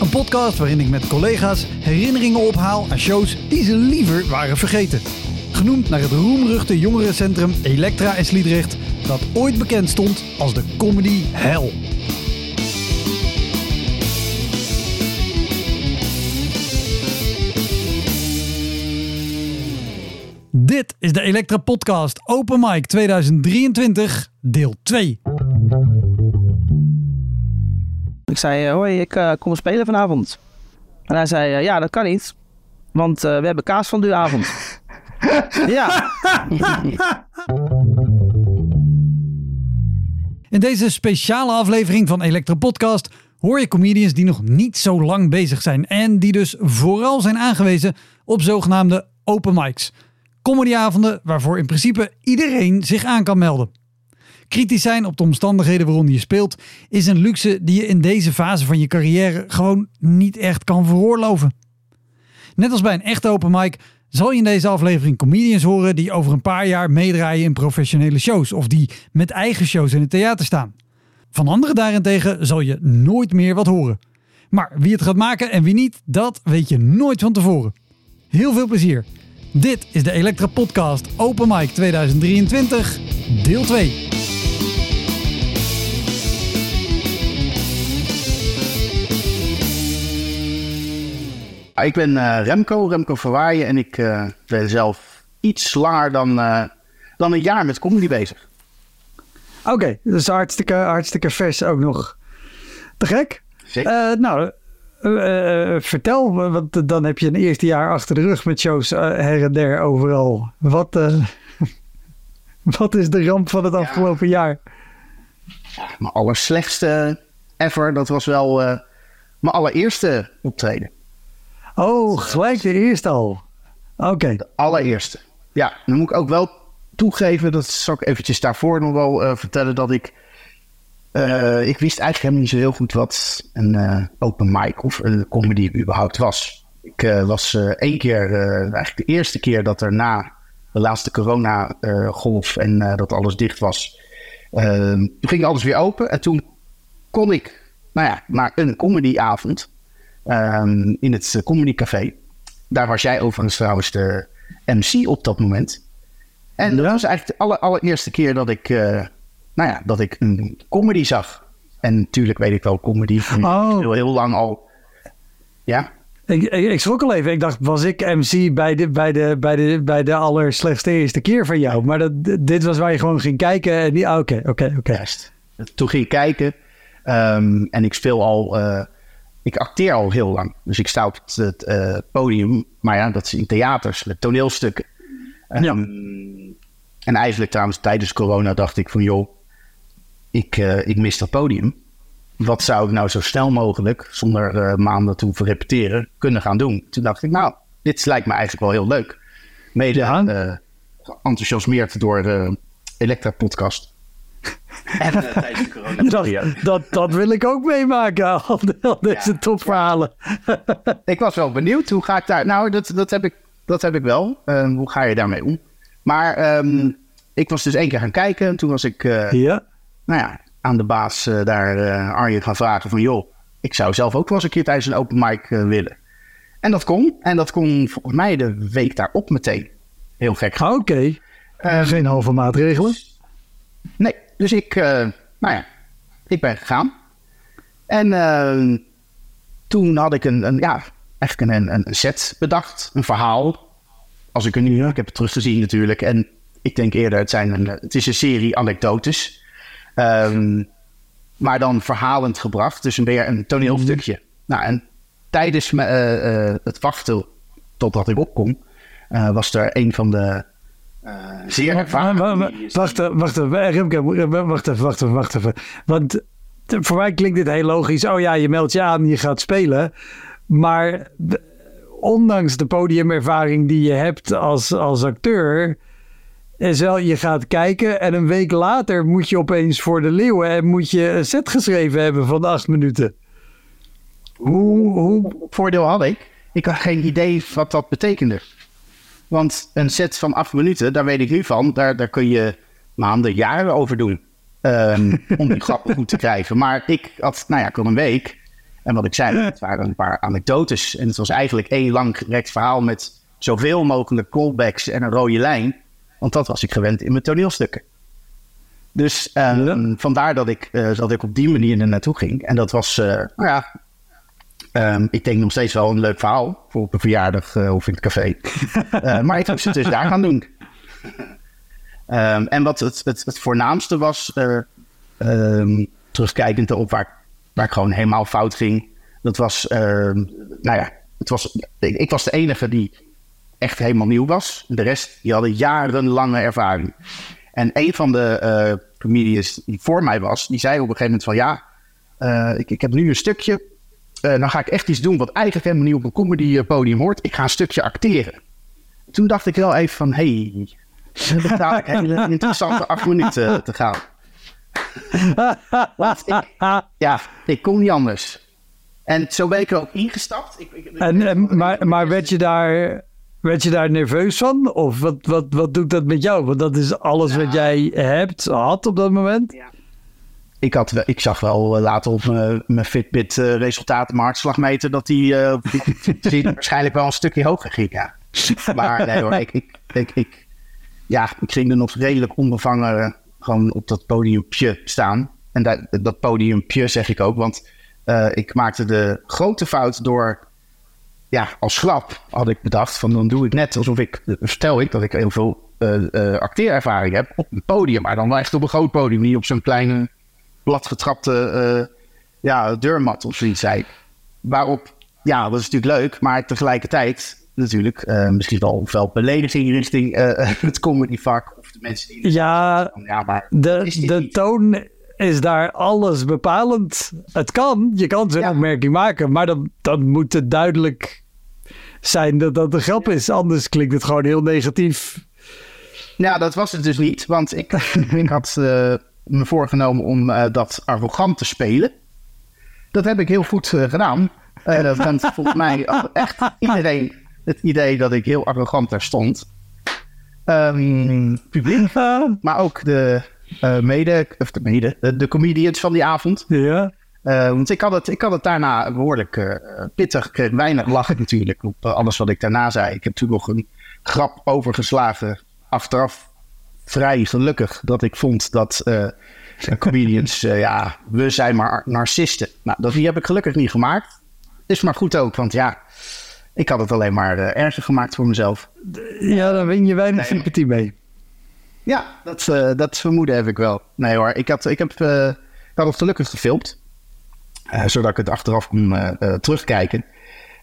Een podcast waarin ik met collega's herinneringen ophaal aan shows die ze liever waren vergeten. Genoemd naar het roemruchte jongerencentrum Elektra in Sliedrecht, dat ooit bekend stond als de comedy hell. Dit is de Elektra Podcast Open Mic 2023, deel 2. Ik zei, eh, hoi, ik eh, kom spelen vanavond. En hij zei, eh, ja, dat kan niet. Want eh, we hebben kaas van avond. ja. In deze speciale aflevering van Elektra Podcast hoor je comedians die nog niet zo lang bezig zijn en die dus vooral zijn aangewezen op zogenaamde open mics. Comedyavonden waarvoor in principe iedereen zich aan kan melden. Kritisch zijn op de omstandigheden waaronder je speelt is een luxe die je in deze fase van je carrière gewoon niet echt kan veroorloven. Net als bij een echte open mic zal je in deze aflevering comedians horen die over een paar jaar meedraaien in professionele shows of die met eigen shows in het theater staan. Van anderen daarentegen zal je nooit meer wat horen. Maar wie het gaat maken en wie niet, dat weet je nooit van tevoren. Heel veel plezier. Dit is de Elektra Podcast Open Mic 2023, deel 2. Ik ben eh, Remco, Remco Verwaaien en ik eh, ben zelf iets langer dan, eh, dan een jaar met comedy bezig. Oké, dus hartstikke, hartstikke vers ook nog. Te gek. Zeker. Nou, vertel, want dan heb je een eerste jaar achter de rug met shows her en der overal. Wat, wat is de ramp van het afgelopen jaar? Mijn allerslechtste ever, dat was wel mijn allereerste optreden. Oh, gelijk de eerste al. Oké, Allereerste. Ja, dan moet ik ook wel toegeven, dat zal ik eventjes daarvoor nog wel eh, vertellen, dat ik... eh, ik wist eigenlijk helemaal niet zo heel goed wat een eh, open mic of een comedy überhaupt was. Ik was één keer, eigenlijk de eerste keer dat er na de laatste corona-golf en dat alles dicht was, toen ging alles weer open. En toen kon ik, nou ja, naar een comedyavond ehm, in het eh, Comedy Café. Daar was jij overigens trouwens de MC op dat moment. En dat was eigenlijk de aller, allereerste keer dat ik, eh, nou ja, dat ik een comedy zag. En natuurlijk weet ik wel comedy. Oh. Heel, heel lang al. Ja, ik, ik, ik schrok al even. Ik dacht, was ik MC bij de, bij de, bij de, bij de allerslechtste eerste keer van jou? Maar dat, dit was waar je gewoon ging kijken. Ah, oké, oké, oké. Toen ging ik kijken. ehm, en ik speel al... eh, ik acteer al heel lang. Dus ik sta op het, het, eh, podium. Maar ja, dat is in theaters met toneelstukken. Ehm, Ja. En eigenlijk trouwens tijdens corona dacht ik van... joh, ik, eh, ik mis dat podium. Wat zou ik nou zo snel mogelijk, zonder eh, maanden te hoeven repeteren, kunnen gaan doen? Toen dacht ik, nou, dit lijkt me eigenlijk wel heel leuk. Mede Ja. enthousiasmeerd door de Elektra-podcast. En eh, tijdens de dat, dat wil ik ook meemaken, al, de- al deze topverhalen. ik was wel benieuwd. Hoe ga ik daar... Nou, dat, dat, heb, ik, dat heb ik wel. Ehm, hoe ga je daarmee om? Maar ehm, ik was dus één keer gaan kijken. En toen was ik eh, Ja, nou ja, aan de baas eh, daar, eh, Arjen, gaan vragen van... joh, ik zou zelf ook wel eens een keer tijdens een open mic willen. En dat kon. En dat kon volgens mij de week daarop meteen. Heel gek. oké. Ehm, Geen halve maatregelen. Nee, dus ik, eh, nou ja, ik ben gegaan. En eh, toen had ik een, een ja, eigenlijk een, een, een set bedacht, een verhaal. Als ik er nu, ik heb het teruggezien natuurlijk. En ik denk eerder, het, zijn een, het is een serie anekdotes. Ehm, maar dan verhalend gebracht, dus een weer een toneelstukje. Nou, en tijdens me, eh, het wachten totdat ik opkom, was er een van de zeer ervaren... Wacht, even, wacht, wacht even, wacht even, wacht even. Want voor mij klinkt dit heel logisch. Oh ja, je meldt je aan, je gaat spelen. Maar ondanks de podiumervaring die je hebt als, als acteur, is wel, je gaat kijken en een week later moet je opeens voor de leeuwen en moet je een set geschreven hebben van acht minuten. Hoe, hoe voordeel had ik? Ik had geen idee wat dat betekende. Want een set van acht minuten, daar weet ik nu van, daar, daar kun je maanden, jaren over doen. ehm, om die grappen goed te krijgen. Maar ik had, nou ja, ik had een week. En wat ik zei, het waren een paar anekdotes. En het was eigenlijk één lang gerekt verhaal met zoveel mogelijk callbacks en een rode lijn. Want dat was ik gewend in mijn toneelstukken. Dus ehm, vandaar dat ik, eh, dat ik op die manier er naartoe ging. En dat was, eh, nou ja, ehm, ik denk nog steeds wel een leuk verhaal voor op een verjaardag eh, of in het café. Eh, maar ik moest het dus daar gaan doen. Ehm, en wat het, het, het voornaamste was, eh, ehm, terugkijkend op waar, waar ik gewoon helemaal fout ging, dat was, nou ja, het was, ik, ik was de enige die echt helemaal nieuw was. De rest, die hadden jarenlange ervaring. En een van de comedians die voor mij was, die zei op een gegeven moment van ja, ik, ik heb nu een stukje, eh, dan ga ik echt iets doen wat eigenlijk helemaal niet op een comedy podium hoort. Ik ga een stukje acteren. Toen dacht ik wel even van, hé, hey, dat is dadelijk hele interessante acht minuten te gaan. Want ik, ja, ik kon niet anders. En zo ben ik er ook ingestapt. Ik, ik, En, en, maar, maar werd, je daar, werd je daar nerveus van? Of wat, wat, wat doet dat met jou? Want dat is alles wat jij hebt, had op dat moment. Ik, had, wel- ik zag wel eh, later op mijn, mijn Fitbit eh, resultaten, mijn hartslagmeter, dat die, eh, die- waarschijnlijk wel een stukje hoger ging. Ja. Maar nee hoor, ik, ik, ik, ik, ja, ik ging er nog redelijk onbevangen gewoon op dat podiumpje staan. En dat, dat podiumpje zeg ik ook, want ik maakte de grote fout door, ja, als grap had ik bedacht van dan doe ik net alsof ik, vertel ik dat ik heel veel eh, eh, acteerervaring heb op een podium, maar dan wel echt op een groot podium, niet op zo'n kleine bladgetrapte eh, ja, deurmat of zoiets zei. Waarop, ja, dat is natuurlijk leuk, maar tegelijkertijd natuurlijk eh, misschien wel veel belediging richting eh, het comedyvak of de mensen die... Ja, Ja, maar de, de niet. toon is daar alles bepalend. Het kan, je kan zo'n Ja. opmerking maken, maar dan, dan moet het duidelijk zijn dat dat een grap is. Anders klinkt het gewoon heel negatief. Ja, dat was het dus niet. Want ik, ik had me voorgenomen om eh, dat arrogant te spelen. Dat heb ik heel goed eh, gedaan. Eh dat vond volgens mij echt iedereen het idee dat ik heel arrogant daar stond. Ehm, publiek, maar ook de mede, of de mede, de, de comedians van die avond. Ja. Want ik had, het, ik had het daarna behoorlijk eh, pittig. Ik kreeg weinig lachen natuurlijk op alles wat ik daarna zei. Ik heb toen nog een grap overgeslagen. Achteraf vrij gelukkig dat ik vond dat eh, comedians, eh, ja, we zijn maar narcisten. Nou, dat, die heb ik gelukkig niet gemaakt. Is maar goed ook, want ja, ik had het alleen maar eh, erger gemaakt voor mezelf. ja, daar win je weinig sympathie mee. Ja, dat, dat vermoeden heb ik wel. Nee hoor, ik had, ik heb, eh, ik had het gelukkig gefilmd. zodat ik het achteraf kon terugkijken.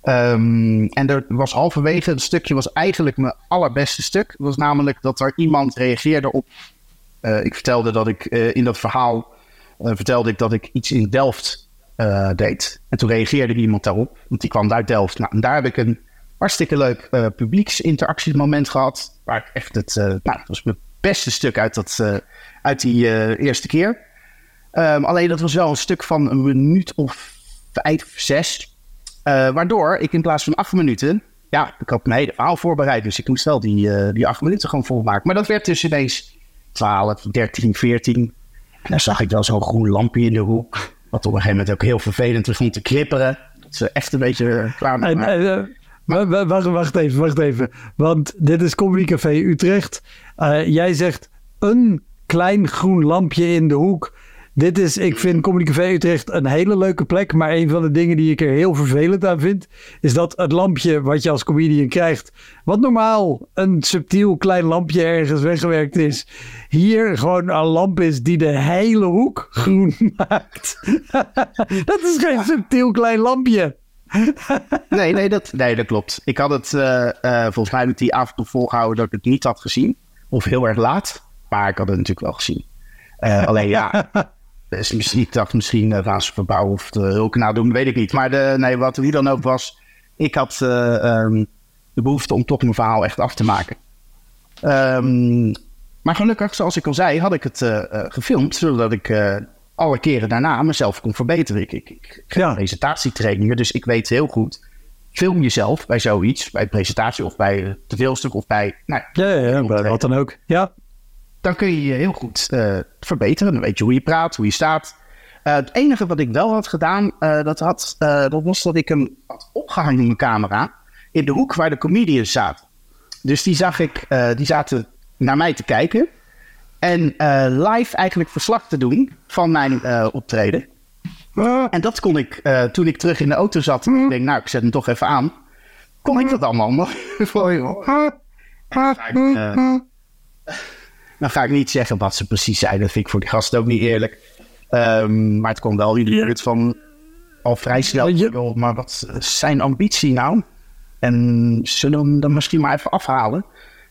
Ehm, en er was halverwege, het stukje was eigenlijk mijn allerbeste stuk. Het was namelijk dat er iemand reageerde op... eh, ik vertelde dat ik eh, in dat verhaal... eh, vertelde ik dat ik iets in Delft deed. En toen reageerde iemand daarop, want die kwam uit Delft. Nou, en daar heb ik een hartstikke leuk publieksinteractiemoment gehad. Waar ik echt het... nou, dat was mijn beste stuk uit, dat, uit die eerste keer. Ehm, alleen dat was wel een stuk van een minuut of vijf, zes. Eh, waardoor ik in plaats van acht minuten... Ja, ik had mijn hele verhaal voorbereid. Dus ik moest wel die, eh, die acht minuten gewoon volmaken. Maar dat werd dus ineens 12, 13, 14. En dan zag ik wel zo'n groen lampje in de hoek. Wat op een gegeven moment ook heel vervelend begon te kripperen. Dat ze echt een beetje klaar waren. eh, wa- wa- wacht, wacht even, wacht even. Want dit is Comedy Café Utrecht. Jij zegt een klein groen lampje in de hoek. Dit is, ik vind Comedy Utrecht een hele leuke plek. Maar een van de dingen die ik er heel vervelend aan vind, is dat het lampje wat je als comedian krijgt, wat normaal een subtiel klein lampje ergens weggewerkt is, hier gewoon een lamp is die de hele hoek groen maakt. dat is geen subtiel klein lampje. Nee, nee, dat, nee, dat klopt. Ik had het, eh, eh, volgens mij die avond volgehouden dat ik het niet had gezien. Of heel erg laat. Maar ik had het natuurlijk wel gezien. Eh, alleen ja, dus misschien, ik dacht misschien eh, gaan ze verbouwen of de hulkenaar doen, weet ik niet. Maar de, nee, wat wie dan ook was, Ik had eh, ehm, de behoefte om toch mijn verhaal echt af te maken. Ehm, maar gelukkig, zoals ik al zei, had ik het eh, eh, gefilmd, zodat ik eh, alle keren daarna mezelf kon verbeteren. Ik, ik, ik Ja. presentatietrainingen, dus ik weet heel goed. Film jezelf bij zoiets, bij presentatie of bij het toneelstuk of bij... Nou, Ja, ja, ja, bij wat dan ook. Ja, dan kun je je heel goed eh, verbeteren. Dan weet je hoe je praat, hoe je staat. Eh, het enige wat ik wel had gedaan, eh, dat, had, dat was dat ik hem had opgehangen in mijn camera. In de hoek waar de comedians zaten. Dus die zag ik, die zaten naar mij te kijken. En live eigenlijk verslag te doen van mijn optreden. En dat kon ik, toen ik terug in de auto zat. Ik denk, nou, ik zet hem toch even aan. Kon ik dat allemaal nog voor je horen. Dan ga ik niet zeggen wat ze precies zeiden. Dat vind ik voor die gasten ook niet eerlijk. Ehm, maar het kwam wel in de buurt van al vrij snel. Joh, maar wat is zijn ambitie nou? En zullen we hem dan misschien maar even afhalen?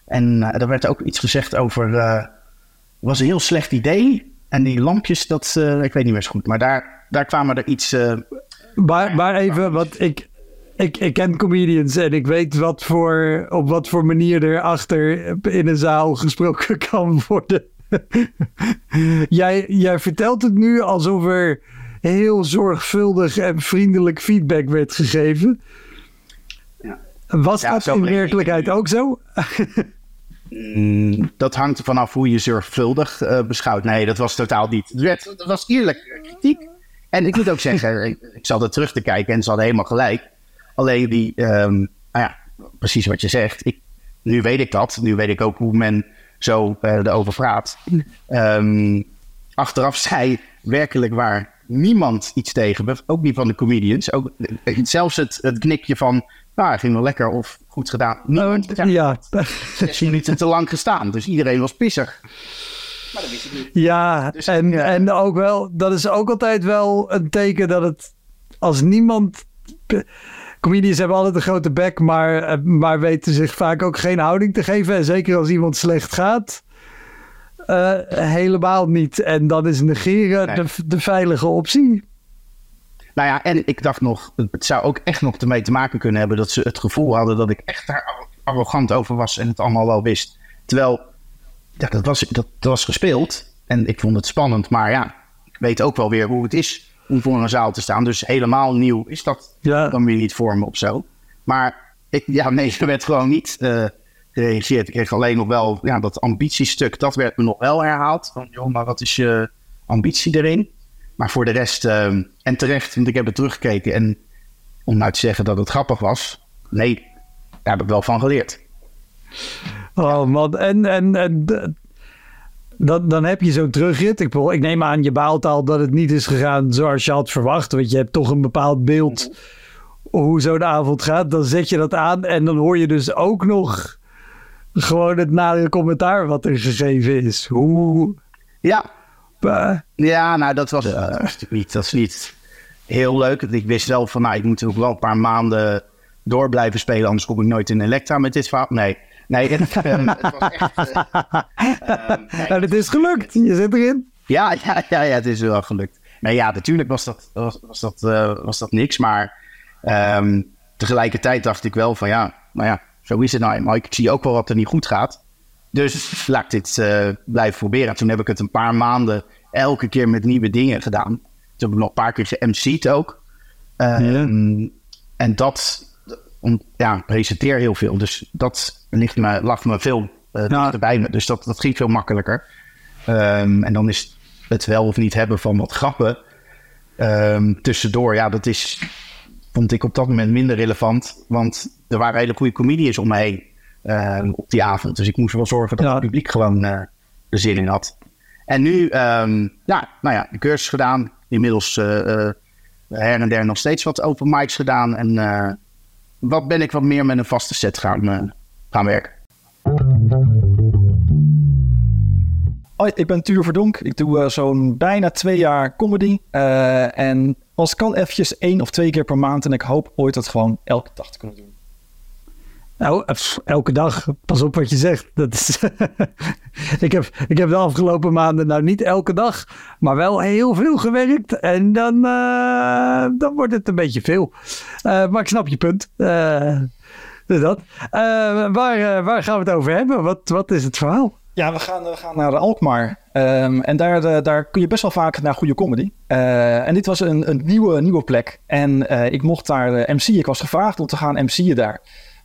En eh, er werd ook iets gezegd over... het was een heel slecht idee. En die lampjes, dat... eh, ik weet niet meer zo goed. Maar daar, daar kwamen er iets... eh, maar, maar even, want ik, ik, ik ken comedians en ik weet wat voor, op wat voor manier er achter in een zaal gesproken kan worden. jij, jij vertelt het nu alsof er heel zorgvuldig en vriendelijk feedback werd gegeven. Ja. Was Ja, dat in werkelijkheid ook zo? Mm, dat hangt er vanaf hoe je zorgvuldig eh, beschouwt. Nee, dat was totaal niet. Het werd- Het was eerlijk kritiek. En ik moet ook zeggen, ik, ik zat er terug te kijken en ze hadden helemaal gelijk. Alleen die, ehm, nou ja, precies wat je zegt. Ik, nu weet ik dat. Nu weet ik ook hoe men zo eh, erover praat. Ehm, achteraf zei werkelijk waar niemand iets tegen. Ook niet van de comedians. Ook, eh, zelfs het, het knikje van, nou, ging wel lekker of goed gedaan. Niemand, ja, Ja. zes minuten te lang gestaan. Dus iedereen was pissig. Maar dat wist ik niet. Ja, Dus, en, ja. en ook wel, dat is ook altijd wel een teken dat het als niemand. Comedians hebben altijd een grote bek, maar, eh, maar weten zich vaak ook geen houding te geven. En zeker als iemand slecht gaat, eh, helemaal niet. En dan is negeren Nee. de, de veilige optie. Nou ja, en ik dacht nog, het zou ook echt nog ermee te maken kunnen hebben dat ze het gevoel hadden dat ik echt daar arro- arrogant over was en het allemaal wel wist. Terwijl, ja, dat was, dat, dat was gespeeld en ik vond het spannend, maar ja, ik weet ook wel weer hoe het is om voor een zaal te staan. Dus helemaal nieuw is dat Ja. dan weer niet voor me of zo. Maar ik, ja, nee, er werd gewoon niet eh, gereageerd. Ik kreeg alleen nog wel ja, dat ambitiestuk, dat werd me nog wel herhaald. Van, joh, maar wat is je ambitie erin? Maar voor de rest, ehm, en terecht, want ik heb het teruggekeken. En om nou te zeggen dat het grappig was, nee, daar heb ik wel van geleerd. Oh man, en, en, en dan, dan heb je zo'n terugrit. Ik, ik neem aan, je baalt al dat het niet is gegaan zoals je had verwacht. Want je hebt toch een bepaald beeld hoe zo'n avond gaat. Dan zet je dat aan en dan hoor je dus ook nog gewoon het nare commentaar wat er gegeven is. Hoe... Ja, eh, ja nou dat was, dat was natuurlijk niet, dat is niet heel leuk. Ik wist wel van, nou, ik moet ook wel een paar maanden door blijven spelen, anders kom ik nooit in Elektra met dit verhaal. Nee, nee, het, ehm, het was echt... eh, ehm, nee, nou, het is gelukt. Je zit erin. Ja, ja, ja, ja, het is wel gelukt. Nee, ja, natuurlijk was dat, was, was dat, eh, was dat niks. Maar ehm, tegelijkertijd dacht ik wel van ja, nou ja, zo is het nou eenmaal. Ik zie ook wel wat er niet goed gaat. Dus laat ik dit eh, blijven proberen. Toen heb ik het een paar maanden elke keer met nieuwe dingen gedaan. Toen heb ik nog een paar keer ge-MC'd ook. En dat, om, ja, presenteer heel veel. Dus dat ligt me, lag me veel eh Ja. dichterbij me. Dus dat, dat ging veel makkelijker. Ehm, en dan is het wel of niet hebben van wat grappen ehm, tussendoor. Ja, dat is, vond ik op dat moment minder relevant. Want er waren hele goede comedians om me heen ehm, op die avond. Dus ik moest wel zorgen dat Ja. het publiek gewoon eh, er zin in had. En nu, ja, nou ja, de cursus gedaan. Inmiddels eh, eh, her en der nog steeds wat open mics gedaan. En eh, wat ben ik wat meer met een vaste set gaan, eh, gaan werken. Hoi, ik ben Tuur Verdonk. Ik doe eh, zo'n bijna twee jaar comedy. Eh, en als kan eventjes één of twee keer per maand. En ik hoop ooit dat gewoon elke dag te kunnen doen. Pff, elke dag, pas op wat je zegt. Dat is ik, heb, ik heb de afgelopen maanden nou niet elke dag, maar wel heel veel gewerkt. En dan, eh, dan wordt het een beetje veel. Eh, maar ik snap je punt. Dus dat. Waar, waar gaan we het over hebben? Wat, wat is het verhaal? Ja, we gaan, we gaan naar Alkmaar. Ehm, en daar, daar kun je best wel vaak naar goede comedy. En dit was een, een nieuwe, nieuwe plek. En ik mocht daar MC. Ik was gevraagd om te gaan MC'en daar.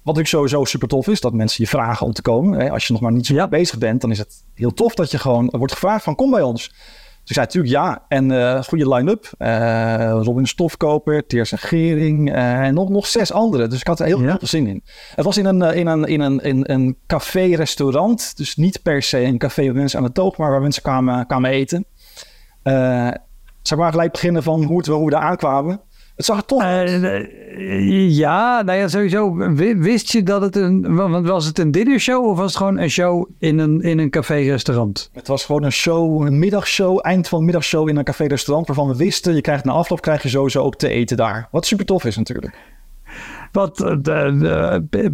Wat natuurlijk sowieso super tof is, dat mensen je vragen om te komen. Hè. Als je nog maar niet zo Ja. bezig bent, dan is het heel tof dat je gewoon wordt gevraagd van kom bij ons. Dus ik zei natuurlijk ja. En eh goede line-up. Eh Robin Stofkoper, Teers en Gering eh, en nog, nog zes anderen. Dus ik had er heel Ja. veel zin in. Het was in een, in een, in een, in een café-restaurant. Dus niet per se een café waar mensen aan de toog, maar waar mensen kwamen, kwamen eten. Zal ik maar gelijk beginnen van hoe, het, hoe we daar aankwamen. Het zag er uit. Eh, eh, ja, nou ja, sowieso. Wi- Wist je dat het een. Want was het een dinnershow of was het gewoon een show in een, in een café-restaurant? Het was gewoon een show, een middagshow, eind van een middagshow in een café-restaurant. Waarvan we wisten, je krijgt na afloop krijg je sowieso ook te eten daar. Wat super tof is natuurlijk. Wat eh, de-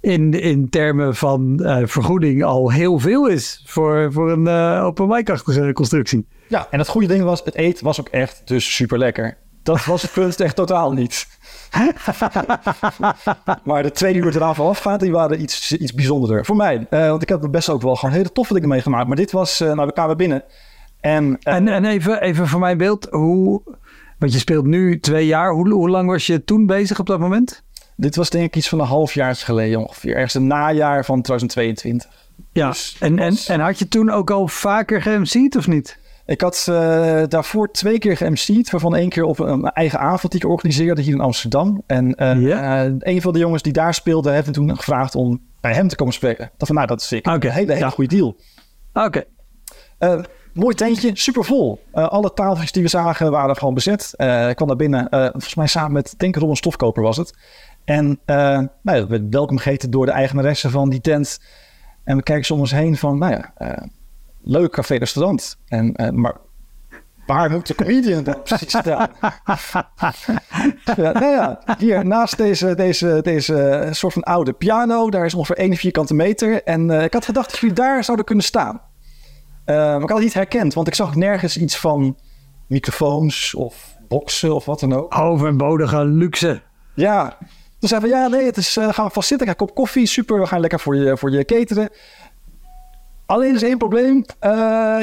in, in termen van eh, vergoeding al heel veel is voor, voor een eh open mic-achtige constructie. Ja, en het goede ding was, het eten was ook echt dus super lekker. Dat was het punt echt totaal niet. maar de twee uur eraan voorafgaand, die waren iets, iets bijzonderder. Voor mij. Eh, want ik heb er best ook wel gewoon hele toffe dingen meegemaakt. Maar dit was, eh nou we kwamen binnen. En, eh, En, en even, even voor mijn beeld, hoe, want je speelt nu twee jaar. Hoe, hoe lang was je toen bezig op dat moment? dit was denk ik iets van een half jaar geleden ongeveer. Ergens een najaar van 2022. Ja. Dus en, en, en had je toen ook al vaker ge-MC'd of niet? Ik had eh, daarvoor twee keer ge-MC'd, waarvan één keer op een, eigen avond die ik organiseerde hier in Amsterdam. En eh, een van de jongens die daar speelde, heeft me toen gevraagd om bij hem te komen spreken. Dat van, nou, dat is ik. Een hele, hele ja. goede deal. Oké. Mooi tentje, super vol. alle tafeltjes die we zagen waren gewoon bezet. Ik kwam naar binnen, volgens mij samen met, denk ik, Robin Stofkoper was het. En nou ja, we werden welkom gegeten door de eigenaresse van die tent. En we kijken soms heen van, nou ja, leuk café-restaurant. En, eh, maar waar moet de comedian dan precies staan? ja, nou ja, hier naast deze, deze, deze soort van oude piano, daar is ongeveer één vierkante meter. En eh, ik had gedacht dat jullie daar zouden kunnen staan. Eh, maar ik had het niet herkend, want ik zag nergens iets van microfoons of boxen of wat dan ook. Overbodige luxe. Ja, toen zei van ja, nee, het is, eh, gaan we vast zitten, krijg een kop koffie, super, we gaan lekker voor je, voor je cateren. Alleen is één probleem, Eh,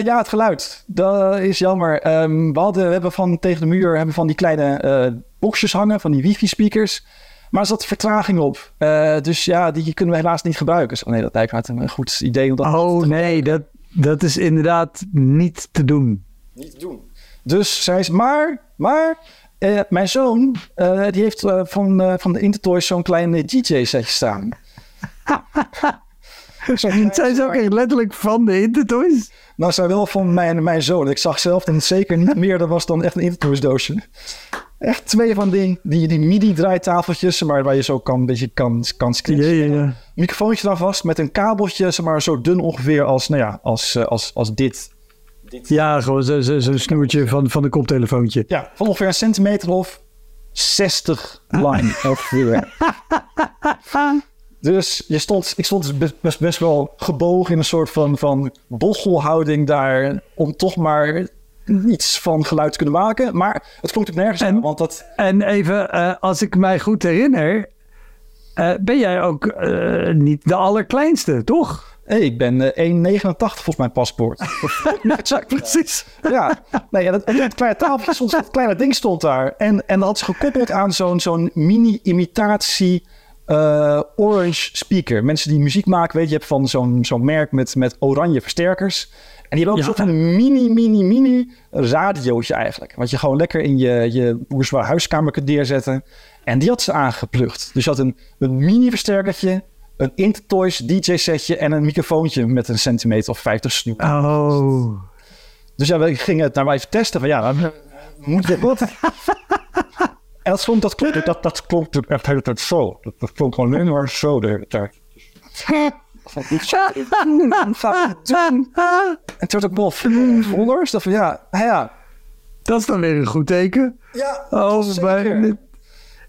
ja, het geluid. Dat is jammer. Ehm, we, hadden, we hebben van tegen de muur hebben van die kleine eh boxjes hangen, van die wifi-speakers. Maar er zat vertraging op. Eh, dus ja, die kunnen we helaas niet gebruiken. Zo, nee, dat lijkt me een goed idee om dat Oh nee, dat, dat is inderdaad niet te doen. niet te doen. Dus zei ze, maar, maar, eh, mijn zoon, eh, die heeft van, eh, van de Intertoys zo'n klein DJ-setje staan. Zo, Zijn ze ook echt letterlijk van de Intertoys? Nou, zij wel van mijn, mijn zoon. Ik zag zelf dat het zeker niet meer dat was dan echt een Intertoys doosje. Echt twee van die, die, die midi-draaitafeltjes, maar waar je zo kan, een beetje kan, kan Ja, scratchen. ja, ja. Microfoontje dan vast met een kabeltje, zeg maar zo dun ongeveer als, nou ja, als, eh, als, als dit. Ja, gewoon zo'n zo, zo'n snoertje van, van een koptelefoontje. Ja, van ongeveer een centimeter of 60 lang. ongeveer. dus je stond, ik stond dus best, best, best wel gebogen in een soort van, van bochelhouding daar. Om toch maar iets van geluid te kunnen maken. Maar het klonk ook nergens En- aan, want dat... En even, eh, als ik mij goed herinner, eh, ben jij ook eh, niet de allerkleinste, toch? Hey, ik ben eh, 1,89 volgens mijn paspoort. Precies. Ja, nee, ja, dat, het kleine tafeltje dat kleine ding stond daar. En, en dat had ze gekoppeld aan zo'n zo'n mini-imitatie eh, orange speaker. Mensen die muziek maken, weet je, je hebt van zo'n zo'n merk met, met oranje versterkers. En die hebben ook Ja. een soort van mini, mini, mini radiootje eigenlijk. Wat je gewoon lekker in je, je bourgeois huiskamer kunt neerzetten. En die had ze aangeplucht. Dus je had een, een mini versterkertje, een Intertoys DJ-setje en een microfoontje met een centimeter of 50 snoep. Oh. Dus ja, we gingen het naar mij even testen. Van ja, dan moet dit wat. en dat klonk, dat klonk, dat, dat klonk echt de hele tijd zo. Dat, dat klonk gewoon alleen maar zo de hele tijd. En toen werd ik wel vollers. Dat van ja, ja. Dat is dan weer een goed teken. Ja, zeker. bij,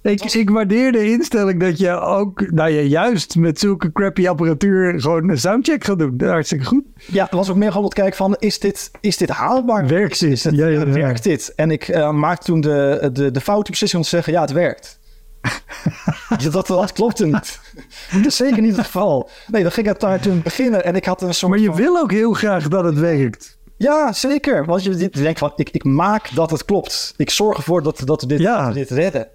Ik, ik waardeer de instelling dat je ook, nou ja, juist met zulke crappy apparatuur gewoon een soundcheck gaat doen. Hartstikke goed. Ja, er was ook meer gewoon het kijken van, is dit, is dit haalbaar? Werkt dit? Is het, Ja, ja, ja. Werkt dit? En ik eh, maakte toen de, de, de foute beslissing om te zeggen, ja, het werkt. Ja, dat, dat klopte niet. Dat is zeker niet het geval. Nee, dan ging het daar toen beginnen en ik had een soort Maar je van- wil ook heel graag dat het werkt. Ja, zeker. Want je denkt van, ik, ik maak dat het klopt. Ik zorg ervoor dat, dat we dit, Ja. dat we dit redden.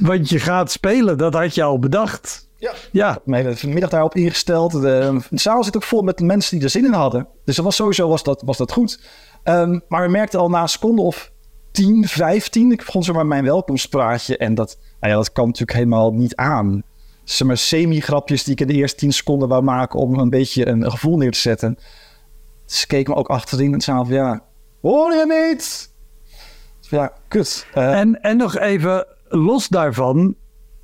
Want je gaat spelen, dat had je al bedacht. Ja. Ja, Mijn hele middag daarop ingesteld. De, de zaal zit ook vol met mensen die er zin in hadden. Dus dat was sowieso was dat, was dat goed. Ehm, maar we merkten al na een seconde of 10, 15. Ik begon zomaar mijn welkomstpraatje. En dat, nou ja, dat kwam natuurlijk helemaal niet aan. Zeg maar semi-grapjes die ik in de eerste 10 seconden wou maken om een beetje een, gevoel neer te zetten. Ze keken me ook achterin en zeiden van ja, hoor je niet? Ja, kut. Eh, en, en nog even los daarvan.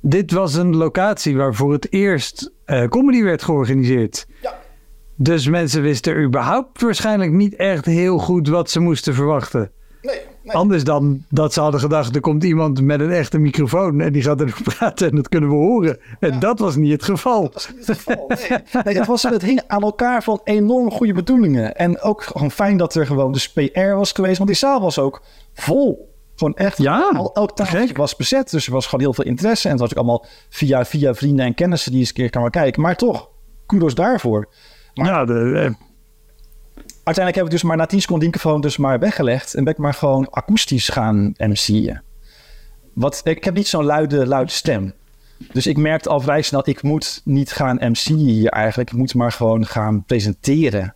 Dit was een locatie waar voor het eerst eh, comedy werd georganiseerd. Ja. Dus mensen wisten überhaupt waarschijnlijk niet echt heel goed wat ze moesten verwachten. nee, nee. Anders dan dat ze hadden gedacht, er komt iemand met een echte microfoon en die gaat er praten en dat kunnen we horen. En dat was niet het geval. Dat is niet het geval. Nee. Nee, was, het hing aan elkaar van enorm goede bedoelingen. En ook gewoon fijn dat er gewoon dus PR was geweest. Want die zaal was ook vol. Gewoon echt. Ja, al, elk tafeltje was bezet. Dus er was gewoon heel veel interesse. En het was ook allemaal via, via vrienden en kennissen die eens een keer kwamen kijken. Maar toch, kudos daarvoor. Maar- Ja, de, Uiteindelijk heb ik dus maar na 10 seconden microfoon dus maar weggelegd. En ben ik maar gewoon akoestisch gaan MC'en. Wat, ik heb niet zo'n luide, luide stem. Dus ik merkte al vrij snel, ik moet niet gaan MC'en hier eigenlijk. Ik moet maar gewoon gaan presenteren.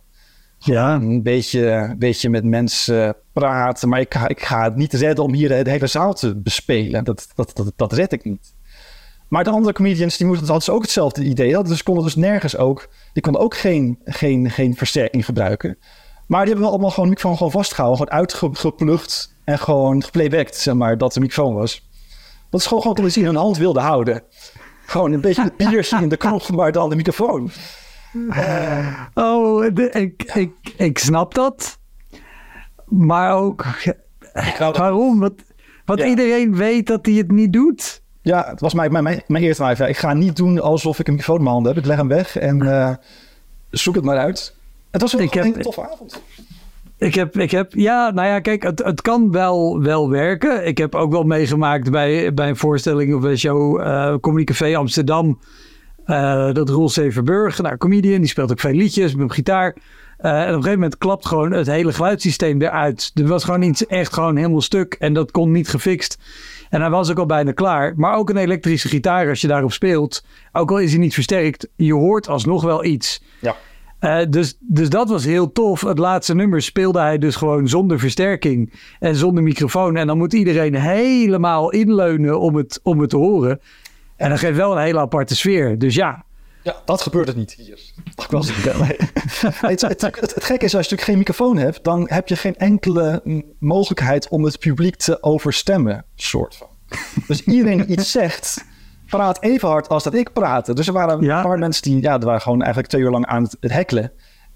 Ja. Een beetje, een beetje met mensen praten. Maar ik ga, ik ga het niet redden om hier de, de hele zaal te bespelen. Dat, dat, dat, dat red ik niet. Maar de andere comedians, die moesten, hadden dus ook hetzelfde idee. Dat dus konden dus nergens ook... Die konden ook geen, geen, geen versterking gebruiken. Maar die hebben wel allemaal gewoon de microfoon gewoon vastgehouden. Gewoon uitgeplucht en gewoon geplaybacked, zeg maar, dat de microfoon was. Dat is gewoon, gewoon omdat ze in hun hand wilden houden. Gewoon een beetje het biertje in de knop, maar dan de microfoon. Oh, de- ik, ik, ik snap dat. Maar ook, waarom? Wat, wat Ja. iedereen weet dat hij het niet doet. Ja, het was mijn, mijn, mijn, mijn eerste live. Ik ga niet doen alsof ik een microfoon in mijn handen heb. Ik leg hem weg en eh, zoek het maar uit. Het was een, Ik heb- een toffe avond. Ik heb, ik heb, ja, nou ja, kijk, het, het kan wel, wel werken. Ik heb ook wel meegemaakt bij, bij een voorstelling of een show, eh Comedy Café Amsterdam. Eh, dat Roel Severburg, nou, comedian, die speelt ook veel liedjes met gitaar. Eh, en op een gegeven moment klapt gewoon het hele geluidssysteem eruit. Er was gewoon iets echt gewoon helemaal stuk en dat kon niet gefixt. En hij was ook al bijna klaar. Maar ook een elektrische gitaar, als je daarop speelt, ook al is hij niet versterkt, je hoort alsnog wel iets. Ja. Eh, dus, dus dat was heel tof. Het laatste nummer speelde hij dus gewoon zonder versterking en zonder microfoon. En dan moet iedereen helemaal inleunen om het, om het te horen. En dat geeft wel een hele aparte sfeer. Dus ja, Ja, dat gebeurt het niet hier. Mag ik wel zeggen. Nee. het, het, het, het gekke is, als je natuurlijk geen microfoon hebt, dan heb je geen enkele mogelijkheid om het publiek te overstemmen, soort van. Dus iedereen die iets zegt, praat even hard als dat ik praatte. Dus er waren Ja. een paar mensen die, ja, die waren gewoon eigenlijk twee uur lang aan het, het hekkelen.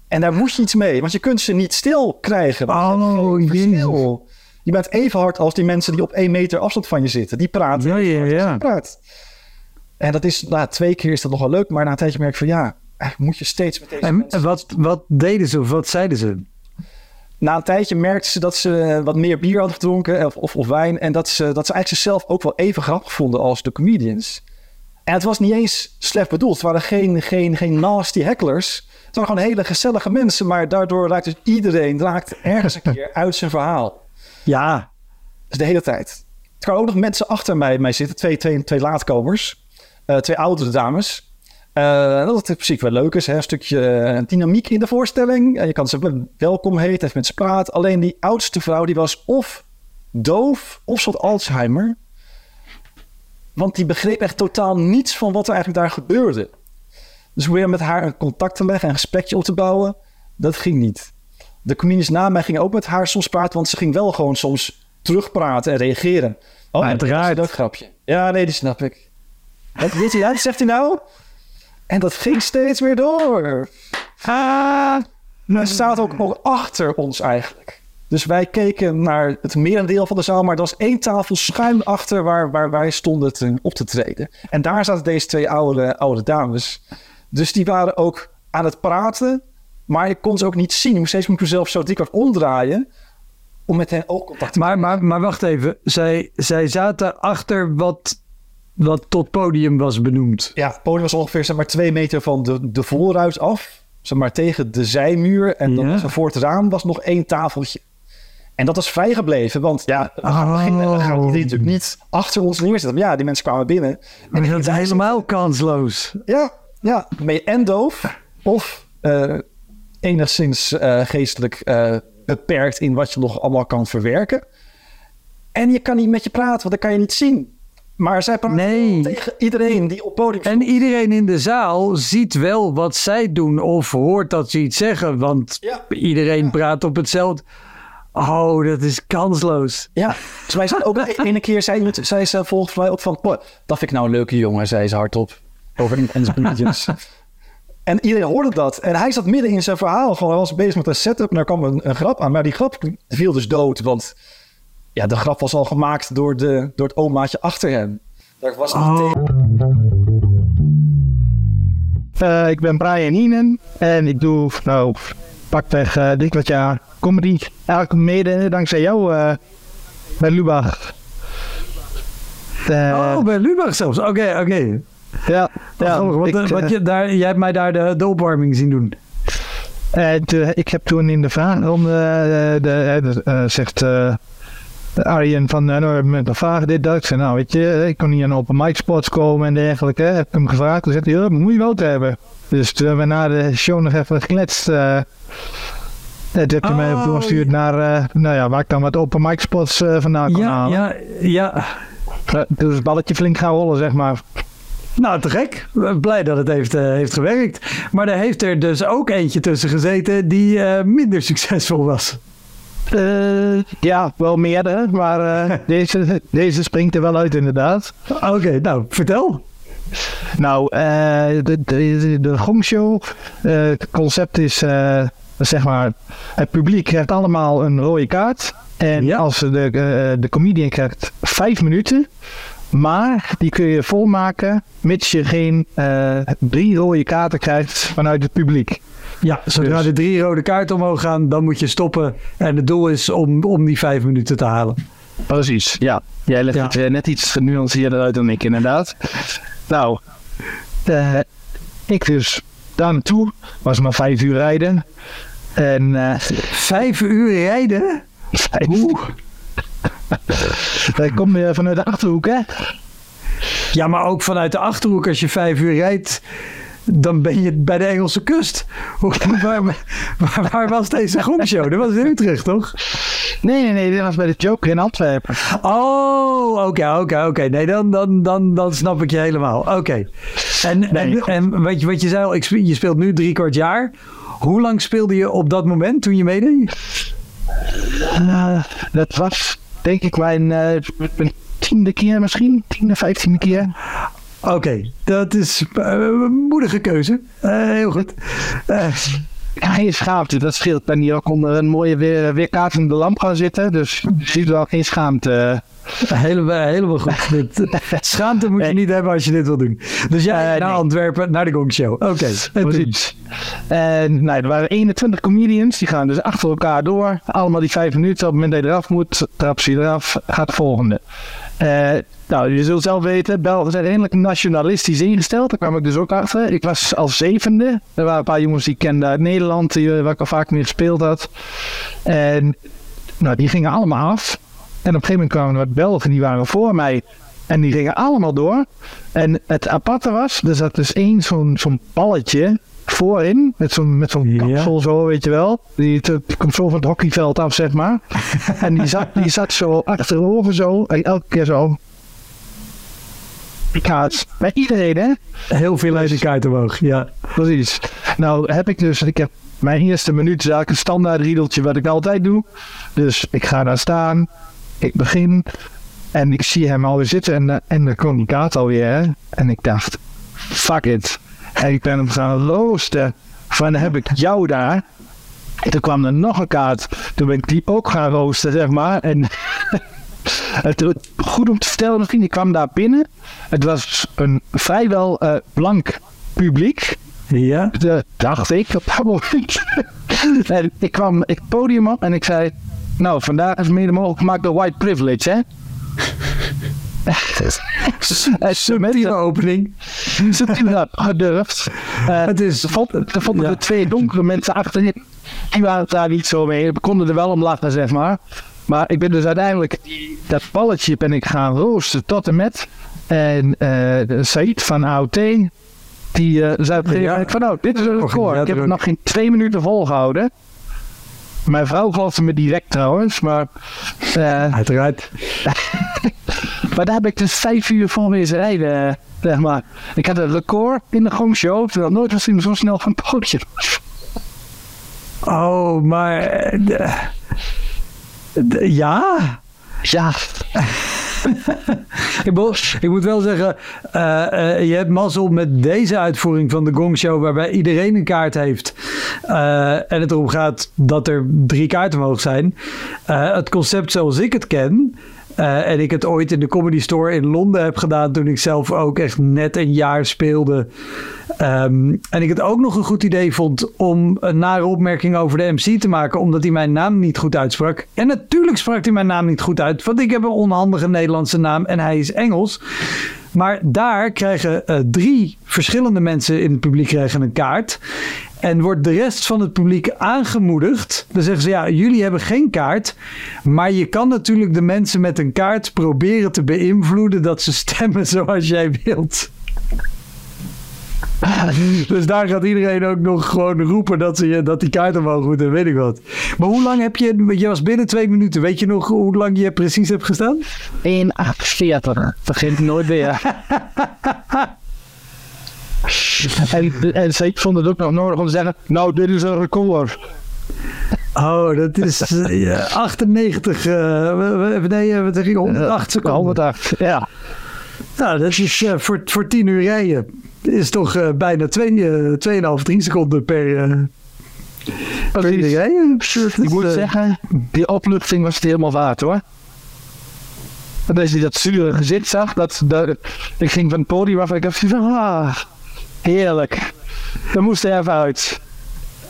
En daar moest je iets mee, want je kunt ze niet stil krijgen. je Oh, verschil. Je bent even hard als die mensen die op één meter afstand van je zitten. Die praten. Ja, ja, ja. je praat. En dat is, nou, twee keer is dat nog wel leuk, maar na een tijdje merk ik van ja, eigenlijk moet je steeds met deze en mensen- wat, wat deden ze of wat zeiden ze? Na een tijdje merkten ze dat ze wat meer bier hadden gedronken of, of, of wijn en dat ze, dat ze eigenlijk zichzelf ook wel even grappig vonden als de comedians. En het was niet eens slecht bedoeld. Het waren geen, geen, geen nasty hecklers. Het waren gewoon hele gezellige mensen, maar daardoor raakte dus iedereen raakte ergens een keer uit zijn verhaal. Ja, Dus de hele tijd. Er kwamen ook nog mensen achter mij, mij zitten. Twee, twee, twee laatkomers. Eh, twee oudere dames. Eh, dat het in principe wel leuk is. Hè? Een stukje eh, dynamiek in de voorstelling. En je kan ze wel- welkom heten, even met ze praten. Alleen die oudste vrouw, die was of doof of soort Alzheimer. Want die begreep echt totaal niets van wat er eigenlijk daar gebeurde. Dus weer met haar een contact te leggen en een gesprekje op te bouwen, dat ging niet. De comedians na mij gingen ook met haar soms praten, want ze ging wel gewoon soms terugpraten en reageren. Oh, Uiteraard. dat is een grapje. Ja, nee, die snap ik. Wat, weet je, dat zegt hij nou? En dat ging steeds weer door. Ah, hij staat ook nog achter ons eigenlijk. Dus wij keken naar het merendeel van de zaal, maar er was één tafel schuin achter waar, waar wij stonden te, op te treden. En daar zaten deze twee oude, oude dames. Dus die waren ook aan het praten, maar je kon ze ook niet zien. Je moest steeds met mezelf zo dikwijls omdraaien om met hen oogcontact te Maar, maar, maar wacht even. Zij, zij zaten achter wat, wat tot podium was benoemd. Ja, het podium was ongeveer zeg maar, twee meter van de, de voorruit af. Zeg maar tegen de zijmuur. En dan Ja. voor het raam was nog één tafeltje. En dat was vrijgebleven, want ja, we gaan, we gaan- we gaan die natuurlijk niet achter ons neerzetten. Maar ja, die mensen kwamen binnen. En dat is helemaal kansloos. Ja, ja. Dan ben je en doof of eh, enigszins eh, geestelijk eh, beperkt in wat je nog allemaal kan verwerken. En je kan niet met je praten, want dat kan je niet zien. Maar zij praten Nee. tegen iedereen die op podium En iedereen in de zaal ziet wel wat zij doen of hoort dat ze iets zeggen. Want Ja. iedereen praat op hetzelfde. Oh, dat is kansloos. Ja, dus wij zijn ook e- ene keer, zei, zei ze volgens mij ook van, "Boah, dat vind ik nou een leuke jongen, zei ze hardop. Over en comedians. En iedereen hoorde dat. En hij zat midden in zijn verhaal van, hij was bezig met een setup en daar kwam een, een grap aan. Maar die grap viel dus dood, want ja, de grap was al gemaakt door, de, door het omaatje achter hem. Daar was niet Oh. Eh, ik ben Brian Hinen en ik doe nou pakweg eh dik wat jaar comedy. Eigenlijk mede dankzij jou eh, bij Lubach. Oh, bij Lubach zelfs. Oké, oké. ja, Ja, ik, eh, want eh, je, daar, jij hebt mij daar de, de opwarming zien doen. eh, te- ik heb toen in de vraagronde eh, de, de, eh, zegt eh, Arjen van eh, nou, met een vraag dit dat. Ik zei nou weet je, ik kon niet aan open mic spots komen en dergelijke. Heb ik hem gevraagd. Toen zegt hij, ja, dat moet je wel te hebben. Dus toen hebben we na de show nog even gekletst. eh en toen heb je mij Oh, doorgestuurd naar, eh, nou ja, waar ik dan wat open mic spots eh, vandaan kon Ja, halen. ja, ja. Eh, Dus het balletje flink gaan rollen, zeg maar. Nou, te gek. Blij dat het heeft, eh, heeft gewerkt. Maar er heeft er dus ook eentje tussen gezeten die eh, minder succesvol was. Eh, ja, wel meerdere, maar eh, deze, deze springt er wel uit inderdaad. Oké, nou, vertel. Nou, eh, de, de, de gongshow, het concept is, zeg maar, het publiek krijgt allemaal een rode kaart. En Ja. als de, de comedian krijgt vijf minuten, maar die kun je volmaken mits je geen drie rode kaarten krijgt vanuit het publiek. Ja, zodra Dus- de drie rode kaarten omhoog gaan, dan moet je stoppen. En het doel is om, om die vijf minuten te halen. Precies, ja. Jij legt Ja. het eh, net iets genuanceerder uit dan ik inderdaad. Nou, eh, ik dus daar naartoe. Was maar vijf uur rijden. En eh Vijf uur rijden? vijf Dan kom je vanuit de Achterhoek, hè? Ja, maar ook vanuit de Achterhoek, als je vijf uur rijdt, dan ben je bij de Engelse kust. Waar, waar, waar was deze gongshow? Dat was in Utrecht, toch? Nee, nee, nee. Dit was bij de Joker in Antwerpen. Oh, oké, oké, oké. Nee, dan, dan, dan, dan snap ik je helemaal. Oké. En, en, Nee. en wat, je, wat je zei al, ik je speelt nu drie kwart jaar. Hoe lang speelde je op dat moment toen je meedeed? Eh, dat was, denk ik, mijn, eh, mijn tiende keer misschien. Tiende, vijftiende keer. Oké, dat is eh, een moedige keuze. Eh, heel goed. Eh, Ja, geen schaamte, dat scheelt. Ik ben hier ook onder een mooie weer, weerkaatsende lamp gaan zitten. Dus je ziet wel geen schaamte. helemaal, helemaal goed. Dit, schaamte moet je niet hebben als je dit wil doen. Dus jij Eh, naar nee. Antwerpen, naar de Gong Show. Oké. Precies. En nou, er waren 21 comedians, die gaan dus achter elkaar door. Allemaal die vijf minuten. Op het moment dat je eraf moet, trap je eraf, gaat de volgende. Eh, nou, je zult zelf weten, Belgen zijn redelijk nationalistisch ingesteld. Daar kwam ik dus ook achter. Ik was als zevende. Er waren een paar jongens die ik kende uit Nederland, die, eh, waar ik al vaak mee gespeeld had. En nou, die gingen allemaal af. En op een gegeven moment kwamen er wat Belgen, die waren voor mij. En die gingen allemaal door. En het aparte was, er zat dus één zo'n zo'n balletje voorin. Met zo'n met zo'n Ja. kapsel zo, weet je wel. Die, die komt zo van het hockeyveld af, zeg maar. en die zat, die zat zo achterover zo. En elke keer zo. Kaart. Bij iedereen, hè? Heel veel de kaart omhoog. Ja. Precies. Nou heb ik dus, ik heb mijn eerste minuut is eigenlijk een standaard riedeltje wat ik altijd doe. Dus ik ga daar staan, ik begin en ik zie hem alweer zitten en, eh, en dan kwam die kaart alweer. Hè? En ik dacht, fuck it. En ik ben hem gaan roosten van heb ik jou daar. toen kwam er nog een kaart. Toen ben ik die ook gaan roosten, zeg maar. En het, goed om te vertellen misschien, ik kwam daar binnen. Het was een vrijwel eh, blank publiek. Ja? De, dacht ik op dat moment. en ik kwam ik het podium op en ik zei... Nou, vandaag is mede mogelijk gemaakt door white privilege, hè? Subtiele opening. subtiel gedurfd. Eh, Het is... vonden, er vonden Ja. er twee donkere mensen achterin. Die waren het daar niet zo mee. We konden er wel om lachen, zeg maar. Maar ik ben dus uiteindelijk dat balletje ben ik gaan roosten tot en met. En eh Said van AOT, die eh, zei op een gegeven Ja. moment van nou, dit is een record. Ik heb het nog geen twee minuten volgehouden. Mijn vrouw geloofde me direct trouwens, maar, eh, Uiteraard. maar daar heb ik dus vijf uur voor wezen rijden, zeg maar. Ik had een record in de gongshow, terwijl nooit was hij zo snel van het podium. Oh, maar... eh, ja? Ja, Ik, ik moet wel zeggen, eh, eh, je hebt mazzel met deze uitvoering van de Gong Show, waarbij iedereen een kaart heeft. Eh, en het erom gaat dat er drie kaarten mogen zijn. Het concept zoals ik het ken. Eh, en ik het ooit in de Comedy Store in Londen heb gedaan toen ik zelf ook echt net een jaar speelde. Ehm, en ik het ook nog een goed idee vond om een nare opmerking over de MC te maken, omdat hij mijn naam niet goed uitsprak. En natuurlijk sprak hij mijn naam niet goed uit, want ik heb een onhandige Nederlandse naam en hij is Engels. Maar daar krijgen eh, drie verschillende mensen in het publiek krijgen een kaart. En wordt de rest van het publiek aangemoedigd. Dan zeggen ze, ja, jullie hebben geen kaart. Maar je kan natuurlijk de mensen met een kaart proberen te beïnvloeden dat ze stemmen zoals jij wilt. Dus daar gaat iedereen ook nog gewoon roepen dat, ze, dat die kaart omhoog moet en weet ik wat. Maar hoe lang heb je, je was binnen twee minuten, weet je nog hoe lang je precies hebt gestaan? 1,48. Vergeet het nooit meer. en, en ze vonden het ook nog nodig om te zeggen, nou, dit is een record. Oh, dat is eh, ja, 98, eh, we- we- nee, eh, wat zeg ik, 108 seconden. 108, ja. Nou, dat is eh, voor, voor 10 uur rijden. Is toch eh, bijna 2,5, 3 seconden per, eh per uur rijden. Ik moet zeggen, die opluchting was het helemaal waard hoor. En als je dat zure gezicht zag, dat, dat, ik ging van het podium af en ik dacht van, ah, heerlijk. Dat moest er even uit.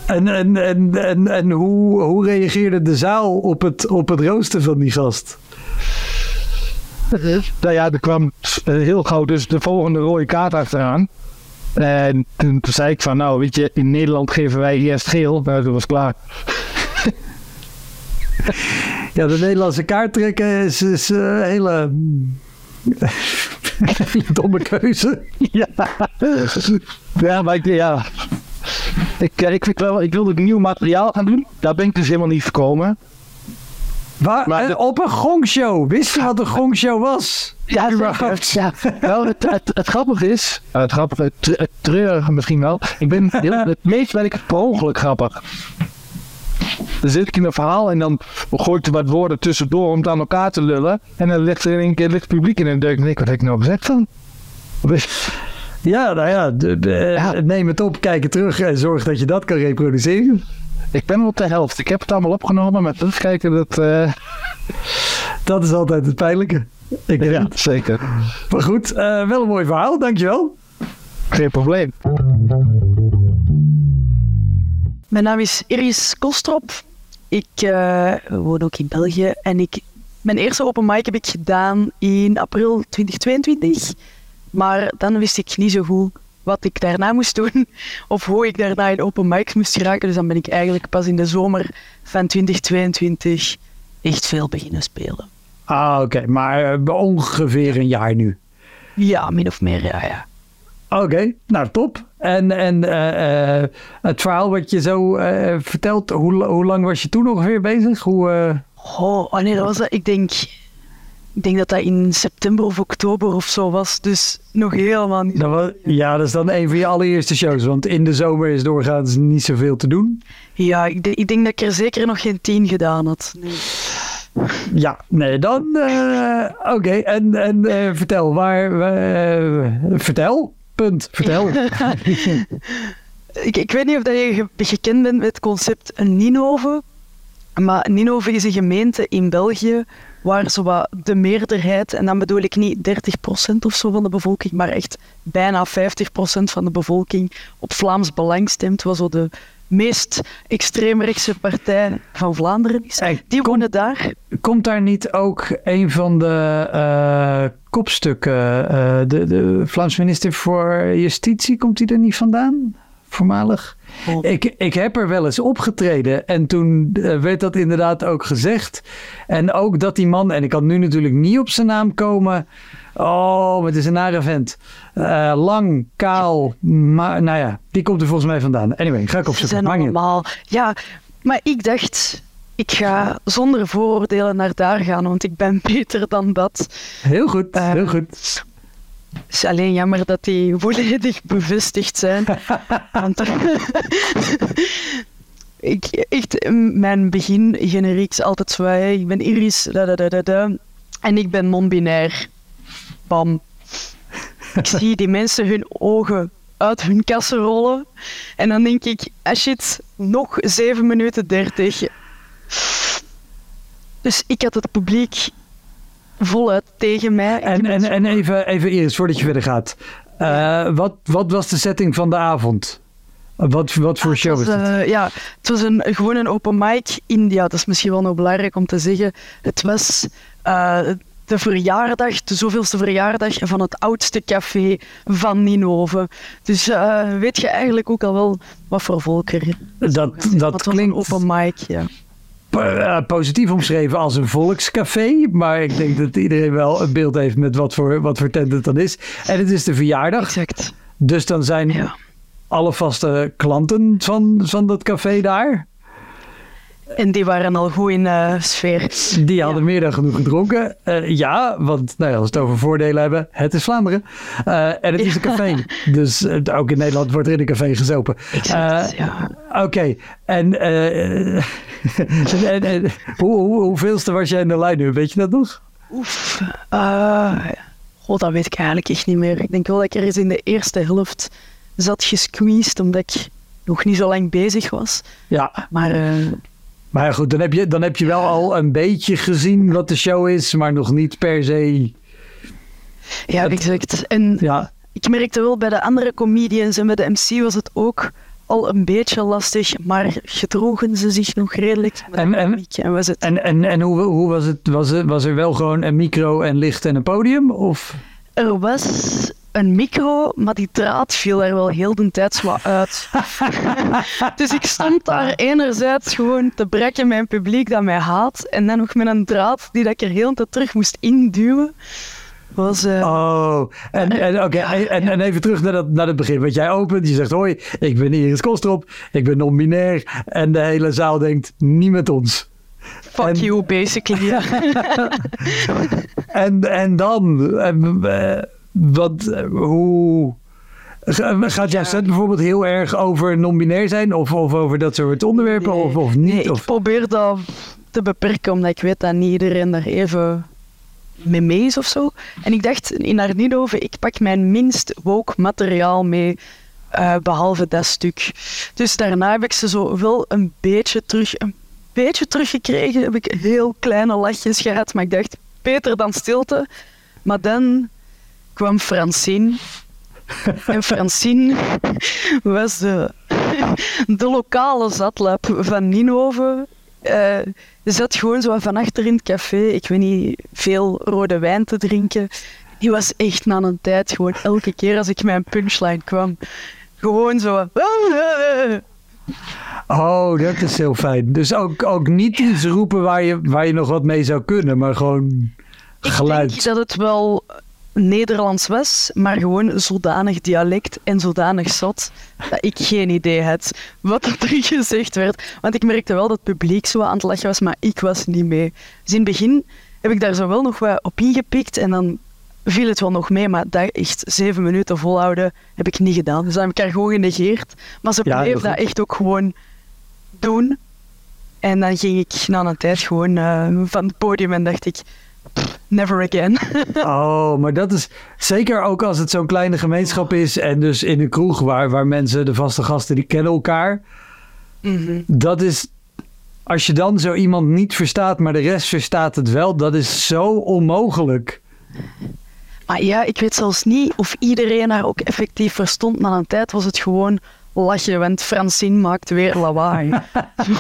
En, en, en, en, en hoe, hoe reageerde de zaal op het, op het roosten van die gast? Nou ja, er kwam eh, heel gauw dus de volgende rode kaart achteraan. En toen, toen zei ik van, nou weet je, in Nederland geven wij eerst geel. Nou, dat was klaar. Ja, de Nederlandse kaart trekken is, is eh, een hele, hele domme keuze. Ja, ja maar ik, ja. Ik, eh, ik, ik, wel, ik wilde nieuw materiaal gaan doen. Daar ben ik dus helemaal niet gekomen. Waar, Maar eh, de- op een gongshow. Wist je wat een gongshow was? Ja, Überhaupt. ja. Wel, het, het, het grappige is, eh, het grappige, het, het treurige misschien wel. Ik ben het meest ben ik het per ongeluk grappig. Dan zit ik in een verhaal en dan gooi ik er wat woorden tussendoor om het aan elkaar te lullen. En dan ligt er in één keer ligt het publiek in een. En ik, wat heb ik nou gezegd dan? Ja, nou ja, de- de- Ja. neem het op, kijk het terug en zorg dat je dat kan reproduceren. Ik ben al op de helft. Ik heb het allemaal opgenomen, maar terugkijken, dat... eh, Dat is altijd het pijnlijke. Ik ja, het. zeker. Maar goed, eh, wel een mooi verhaal, dankjewel. Geen probleem. Mijn naam is Iris Kostrop. Ik eh, woon ook in België en ik, mijn eerste open mic heb ik gedaan in april 2022. Maar dan wist ik niet zo goed wat ik daarna moest doen of hoe ik daarna in open mics moest geraken. Dus dan ben ik eigenlijk pas in de zomer van 2022 echt veel beginnen spelen. Ah, oké, maar eh, ongeveer een jaar nu. Ja, min of meer, ja, ja. Oké, nou top. En, en eh, eh, het verhaal wat je zo eh, vertelt, hoe, hoe lang was je toen ongeveer bezig? Hoe, Oh, wanneer was dat? Ik denk, ik denk dat dat in september of oktober of zo was. Dus nog helemaal niet. dat was, ja, dat is dan een van je allereerste shows, want in de zomer is doorgaans niet zoveel te doen. Ja, ik, ik denk dat ik er zeker nog geen tien gedaan had. Nee. Ja, nee, dan. Oké, en, en vertel, waar. vertel, punt, vertel. ik, ik weet niet of je ge- gekend bent met het concept Ninove. Maar Ninove is een gemeente in België waar zowat de meerderheid, en dan bedoel ik niet 30% of zo van de bevolking, maar echt bijna 50% van de bevolking op Vlaams Belang stemt, wat zo de meest extreemrechtse partij van Vlaanderen is. Hey, Die wonen daar. Komt daar niet ook een van de eh, kopstukken, eh, de, de Vlaams minister voor Justitie, komt die er niet vandaan? Voormalig? Oh. Ik, ik heb er wel eens opgetreden en toen eh, werd dat inderdaad ook gezegd. En ook dat die man, en ik kan nu natuurlijk niet op zijn naam komen. Oh, maar het is een nare vent. Eh, lang, kaal, maar nou ja, die komt er volgens mij vandaan. Anyway, ga ik opzoeken. zijn allemaal... Ja, maar ik dacht, ik ga zonder vooroordelen naar daar gaan, want ik ben beter dan dat. Heel goed, Eh, heel goed. Het is alleen jammer dat die volledig bevestigd zijn. Want ik, echt, mijn begin generiek is altijd zo, hè, ik ben Iris, da, da, da, da, da, en ik ben non-binair. Bam. Ik zie die mensen hun ogen uit hun kassen rollen. En dan denk ik, ah shit, nog 7 minuten 30. Dus ik had het publiek voluit tegen mij. En, en, en even, even Iris, voordat je verder gaat. Eh, wat, wat was de setting van de avond? Wat, wat voor show was Het was, het? eh, ja, het was een, gewoon een open mic in, ja, dat is misschien wel nog belangrijk om te zeggen. Het was eh, de verjaardag, de zoveelste verjaardag van het oudste café van Ninove. Dus weet je eigenlijk ook al wel wat voor volk er Dat, dat een klinkt open mic, ja. Eh, positief omschreven als een volkscafé. Maar ik denk dat iedereen wel een beeld heeft met wat voor, wat voor tent het dan is. En het is de verjaardag. Exact. Dus dan zijn Ja. alle vaste klanten van, van dat café daar. En die waren al goed in eh, sfeer. Die hadden meer dan genoeg gedronken. Eh, ja, want nou ja, als we het over voordelen hebben, het is Vlaanderen. Eh, en het is een café. Dus ook in Nederland wordt er in een café gezopen. Exact, ja. Oké, en, en, en, en hoe, hoe, hoeveelste was jij in de lijn nu? Weet je dat nog? Oef. god, dat weet ik eigenlijk echt niet meer. Ik denk wel dat ik er eens in de eerste helft zat gesqueezed, omdat ik nog niet zo lang bezig was. Ja, Maar maar goed, dan heb, je, dan heb je wel al een beetje gezien wat de show is, maar nog niet per se. ja, Het- exact. En Ja, ik merkte wel bij de andere comedians en bij de MC was het ook al een beetje lastig, maar gedroegen ze zich nog redelijk. En- en- was het en, en, en hoe, hoe was het? Was, het? was er wel gewoon een micro en licht en een podium? Of? Er was een micro, maar die draad viel er wel heel de tijd zo uit. dus ik stond daar enerzijds gewoon te brekken mijn publiek dat mij haat. En dan nog met een draad die dat ik er heel de tijd terug moest induwen. Was, eh, Oh, en, en, oké, en, en even terug naar, dat, naar het begin. Want jij opent, je zegt hoi, ik ben Iris Kostrop, ik ben non-binair. En de hele zaal denkt, niet met ons. fuck en- you, basically. En, en dan, eh, eh, wat, eh, hoe... ga- Gaat jouw set bijvoorbeeld heel erg over non-binair zijn? Of, of over dat soort onderwerpen? Nee. Of, of niet? Nee, ik probeer dat te beperken, omdat ik weet dat niet iedereen daar even mee mee is of zo. En ik dacht in Arnidoven, ik pak mijn minst woke materiaal mee, eh, behalve dat stuk. Dus daarna heb ik ze zo wel een beetje terug, een beetje teruggekregen. Heb ik heel kleine lachjes gehad, maar ik dacht, beter dan stilte. Maar dan kwam Francine. En Francine was de, de lokale zatlap van Ninove. Eh, je zat gewoon zo van achter in het café, ik weet niet, veel rode wijn te drinken. Die was echt na een tijd gewoon elke keer als ik mijn punchline kwam, gewoon zo. oh, dat is heel fijn. Dus ook, ook niet iets roepen waar je, waar je nog wat mee zou kunnen, maar gewoon Ik geluid. denk dat het wel Nederlands was, maar gewoon zodanig dialect en zodanig zot dat ik geen idee had wat er gezegd werd. Want ik merkte wel dat het publiek zo aan het lachen was, maar ik was niet mee. Dus in het begin heb ik daar zo wel nog wat op ingepikt en dan viel het wel nog mee, maar dat echt zeven minuten volhouden heb ik niet gedaan. Dus dan heb ik haar gewoon genegeerd. Maar ze Ja, bleef dat echt ook gewoon doen. En dan ging ik na een tijd gewoon eh, van het podium en dacht ik, pff, never again. Oh, maar dat is zeker ook als het zo'n kleine gemeenschap is en dus in een kroeg waar, waar mensen, de vaste gasten, die kennen elkaar. Mhm. Dat is, als je dan zo iemand niet verstaat, maar de rest verstaat het wel, dat is zo onmogelijk. Maar ja, ik weet zelfs niet of iedereen haar ook effectief verstond. Na een tijd was het gewoon lachen, want Francine maakt weer lawaai.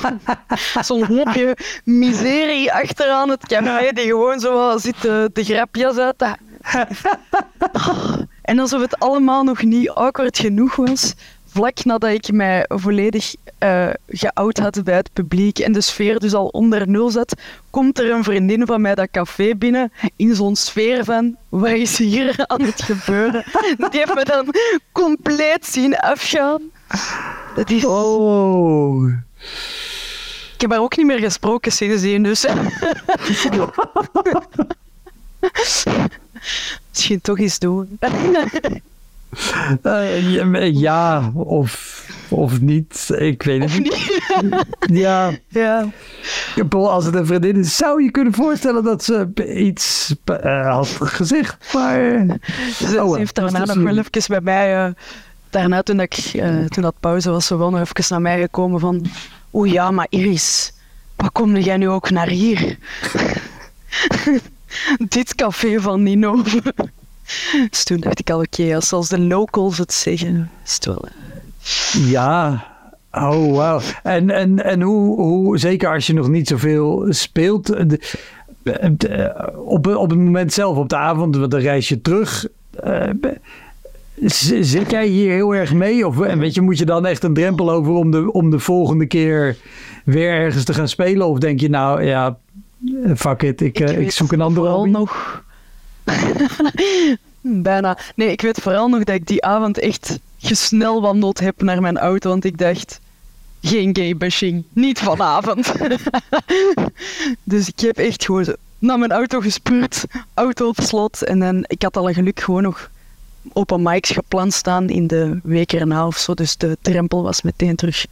Zo'n hoopje miserie achteraan het café die gewoon zo zit de, de grapjes uit te En alsof het allemaal nog niet awkward genoeg was, vlak nadat ik mij volledig eh geout had bij het publiek en de sfeer dus al onder nul zat, komt er een vriendin van mij dat café binnen in zo'n sfeer van wat is hier aan het gebeuren? Die heeft me dan compleet zien afgaan. Dat is... Oh. Ik heb haar ook niet meer gesproken sindsdien, dus... Misschien toch eens doen. Eh, ja, of, of niet. Ik weet het niet. Ja, Ja. als het een vriendin is, zou je kunnen voorstellen dat ze iets eh, had gezegd. Maar Ze, Oh, ze wel. heeft daarna nog wel even bij mij... eh, daarna, toen, ik, eh, toen dat pauze was, ze wel nog even naar mij gekomen van... Oeh ja, maar Iris, wat kom jij nu ook naar hier? Dit café van Nino. dus toen dacht ik al, oké, als zelfs de locals het zeggen, is het wel... eh, ja. Oh, wauw. En, en, en hoe, hoe, zeker als je nog niet zoveel speelt, eh, op, op het moment zelf, op de avond, want dan reis je terug. Zit jij hier heel erg mee? Of weet je, moet je dan echt een drempel over om de, om de volgende keer weer ergens te gaan spelen? Of denk je nou, ja, fuck it, ik, eh, ik, weet zoek een andere vooral hobby? nog... Bijna. Nee, ik weet vooral nog dat ik die avond echt gesnel wandeld heb naar mijn auto, want ik dacht... Geen gay bashing, niet vanavond. dus ik heb echt gewoon naar mijn auto gespuurd, auto op slot. En dan, ik had al een geluk gewoon nog open mics gepland staan in de week erna of zo. Dus de drempel was meteen terug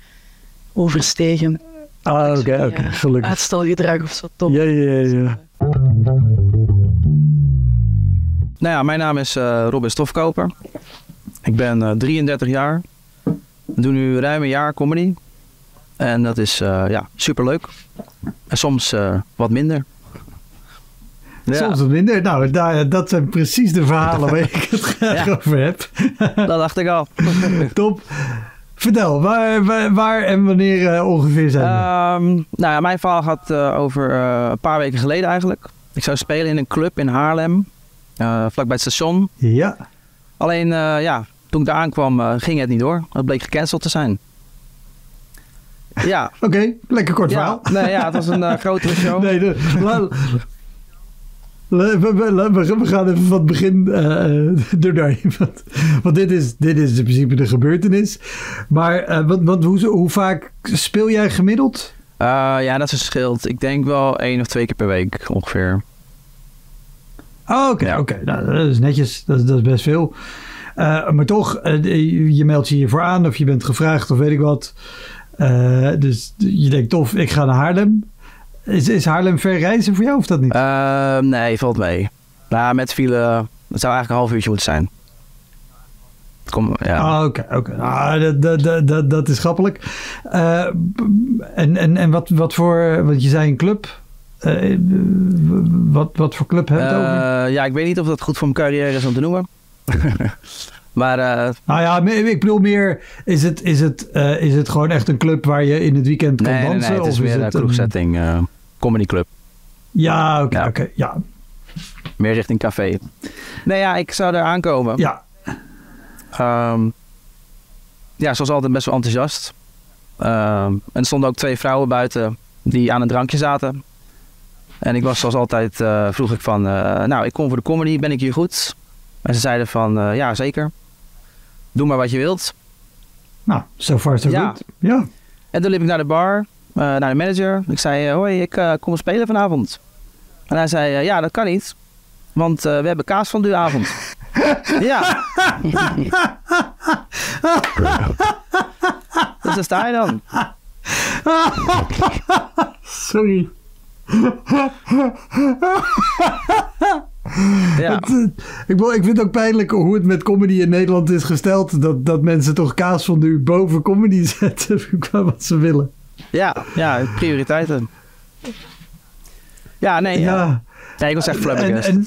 overstegen. Ah, oké, oké, gelukkig. Uitstelgedrag of zo, top. Ja, ja, ja. Nou ja, mijn naam is eh, Robin Stofkoper. Ik ben eh, 33 jaar. Ik doe nu ruim een jaar comedy. En dat is eh, ja, superleuk. En soms eh, wat minder. Ja, Soms wat minder. Nou, daar, dat zijn precies de verhalen waar ik het graag Ja. over heb. dat dacht ik al. Top. Vertel, waar, waar, waar en wanneer eh, ongeveer zijn we? Ehm, nou ja, mijn verhaal gaat eh, over eh, een paar weken geleden eigenlijk. Ik zou spelen in een club in Haarlem. vlakbij het station. ja. Alleen ja, toen ik daar aankwam ging het niet door. Het bleek gecanceld te zijn. Ja, Oké, lekker kort ja, verhaal. nee, ja het was een grotere show. Nee, de, la- we, we- we- we gaan even van het begin eh, eh, er doorheen. Want, want dit, is, dit is in principe de gebeurtenis. Maar eh, wat, wat, hoe, hoe vaak speel jij gemiddeld? Eh, ja, dat verschilt. Ik denk wel één of twee keer per week ongeveer. Oh, Oké, Ja. oké. Nou, dat is netjes. Dat, is- dat is best veel. Eh, maar toch, eh, je meldt je hiervoor aan of je bent gevraagd of weet ik wat. Eh, dus je denkt, tof, ik ga naar Haarlem. Is, is Haarlem ver reizen voor jou of dat niet? Eh, nee, valt mee. Nou, met file, het zou eigenlijk een half uurtje moeten zijn. Kom, ja. Ah, Oké, oké. Ah, dat, dat, dat, dat, is grappelijk. Eh, en en, en wat, wat voor, want je zei een club. Eh, wat, wat voor club heb je het over? Eh, ja, ik weet niet of dat goed voor mijn carrière is om te noemen. maar eh, Nou ja, ik bedoel meer, is het, is, het, is het gewoon echt een club waar je in het weekend kan nee, nee, dansen? nee, het is of meer een een- kroegsetting, comedy club. Ja, oké, Ja. Meer richting café. Nee, ja, ik zou er aankomen. Ja, Ehm, ja, zoals altijd best wel enthousiast. Ehm, en er stonden ook twee vrouwen buiten die aan een drankje zaten. En ik was zoals altijd, eh, vroeg ik van, eh, nou, ik kom voor de comedy, ben ik hier goed? En ze zeiden van, eh, ja, zeker. Doe maar wat je wilt. nou, so far so Ja. good. Ja. En toen liep ik naar de bar, naar de manager. Ik zei, eh, hoi, ik eh, kom spelen vanavond. En hij zei, eh, ja, dat kan niet. Want eh, we hebben kaas van de avond. ja. dus daar sta je dan. Sorry. Ja, Het, eh, ik, ik vind het ook pijnlijk hoe het met comedy in Nederland is gesteld. Dat, dat mensen toch kaas van nu boven comedy zetten qua wat ze willen. Ja, ja, prioriteiten. Ja, nee, ja. Ja, Ja, ik was echt en,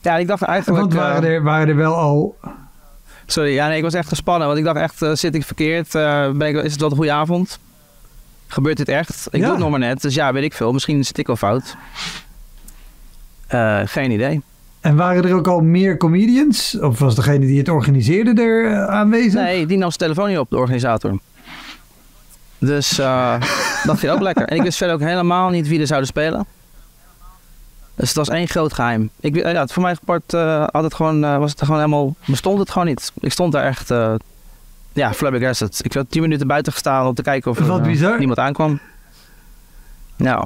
Ja, ik dacht eigenlijk... want waren eh, er, waren er wel al... Sorry, ja, nee, ik was echt gespannen. Want ik dacht echt, eh, zit ik verkeerd? Eh, ben ik, is het wel een goede avond? Gebeurt dit echt? Ik Ja. doe het nog maar net, dus ja, weet ik veel. Misschien zit ik wel fout. Eh, geen idee. En waren er ook al meer comedians? Of was degene die het organiseerde er eh, aanwezig? Nee, die nam zijn telefoon niet op, de organisator. Dus eh, dat ging ook lekker. En ik wist verder ook helemaal niet wie er zouden spelen. Dus het was één groot geheim. Ik, wi- ja, voor mij part eh, had het gewoon, eh, was het gewoon helemaal, bestond het gewoon niet. Ik stond daar echt, eh ja, flabbergasted. Ik had tien minuten buiten gestaan om te kijken of er eh, niemand aankwam. Nou,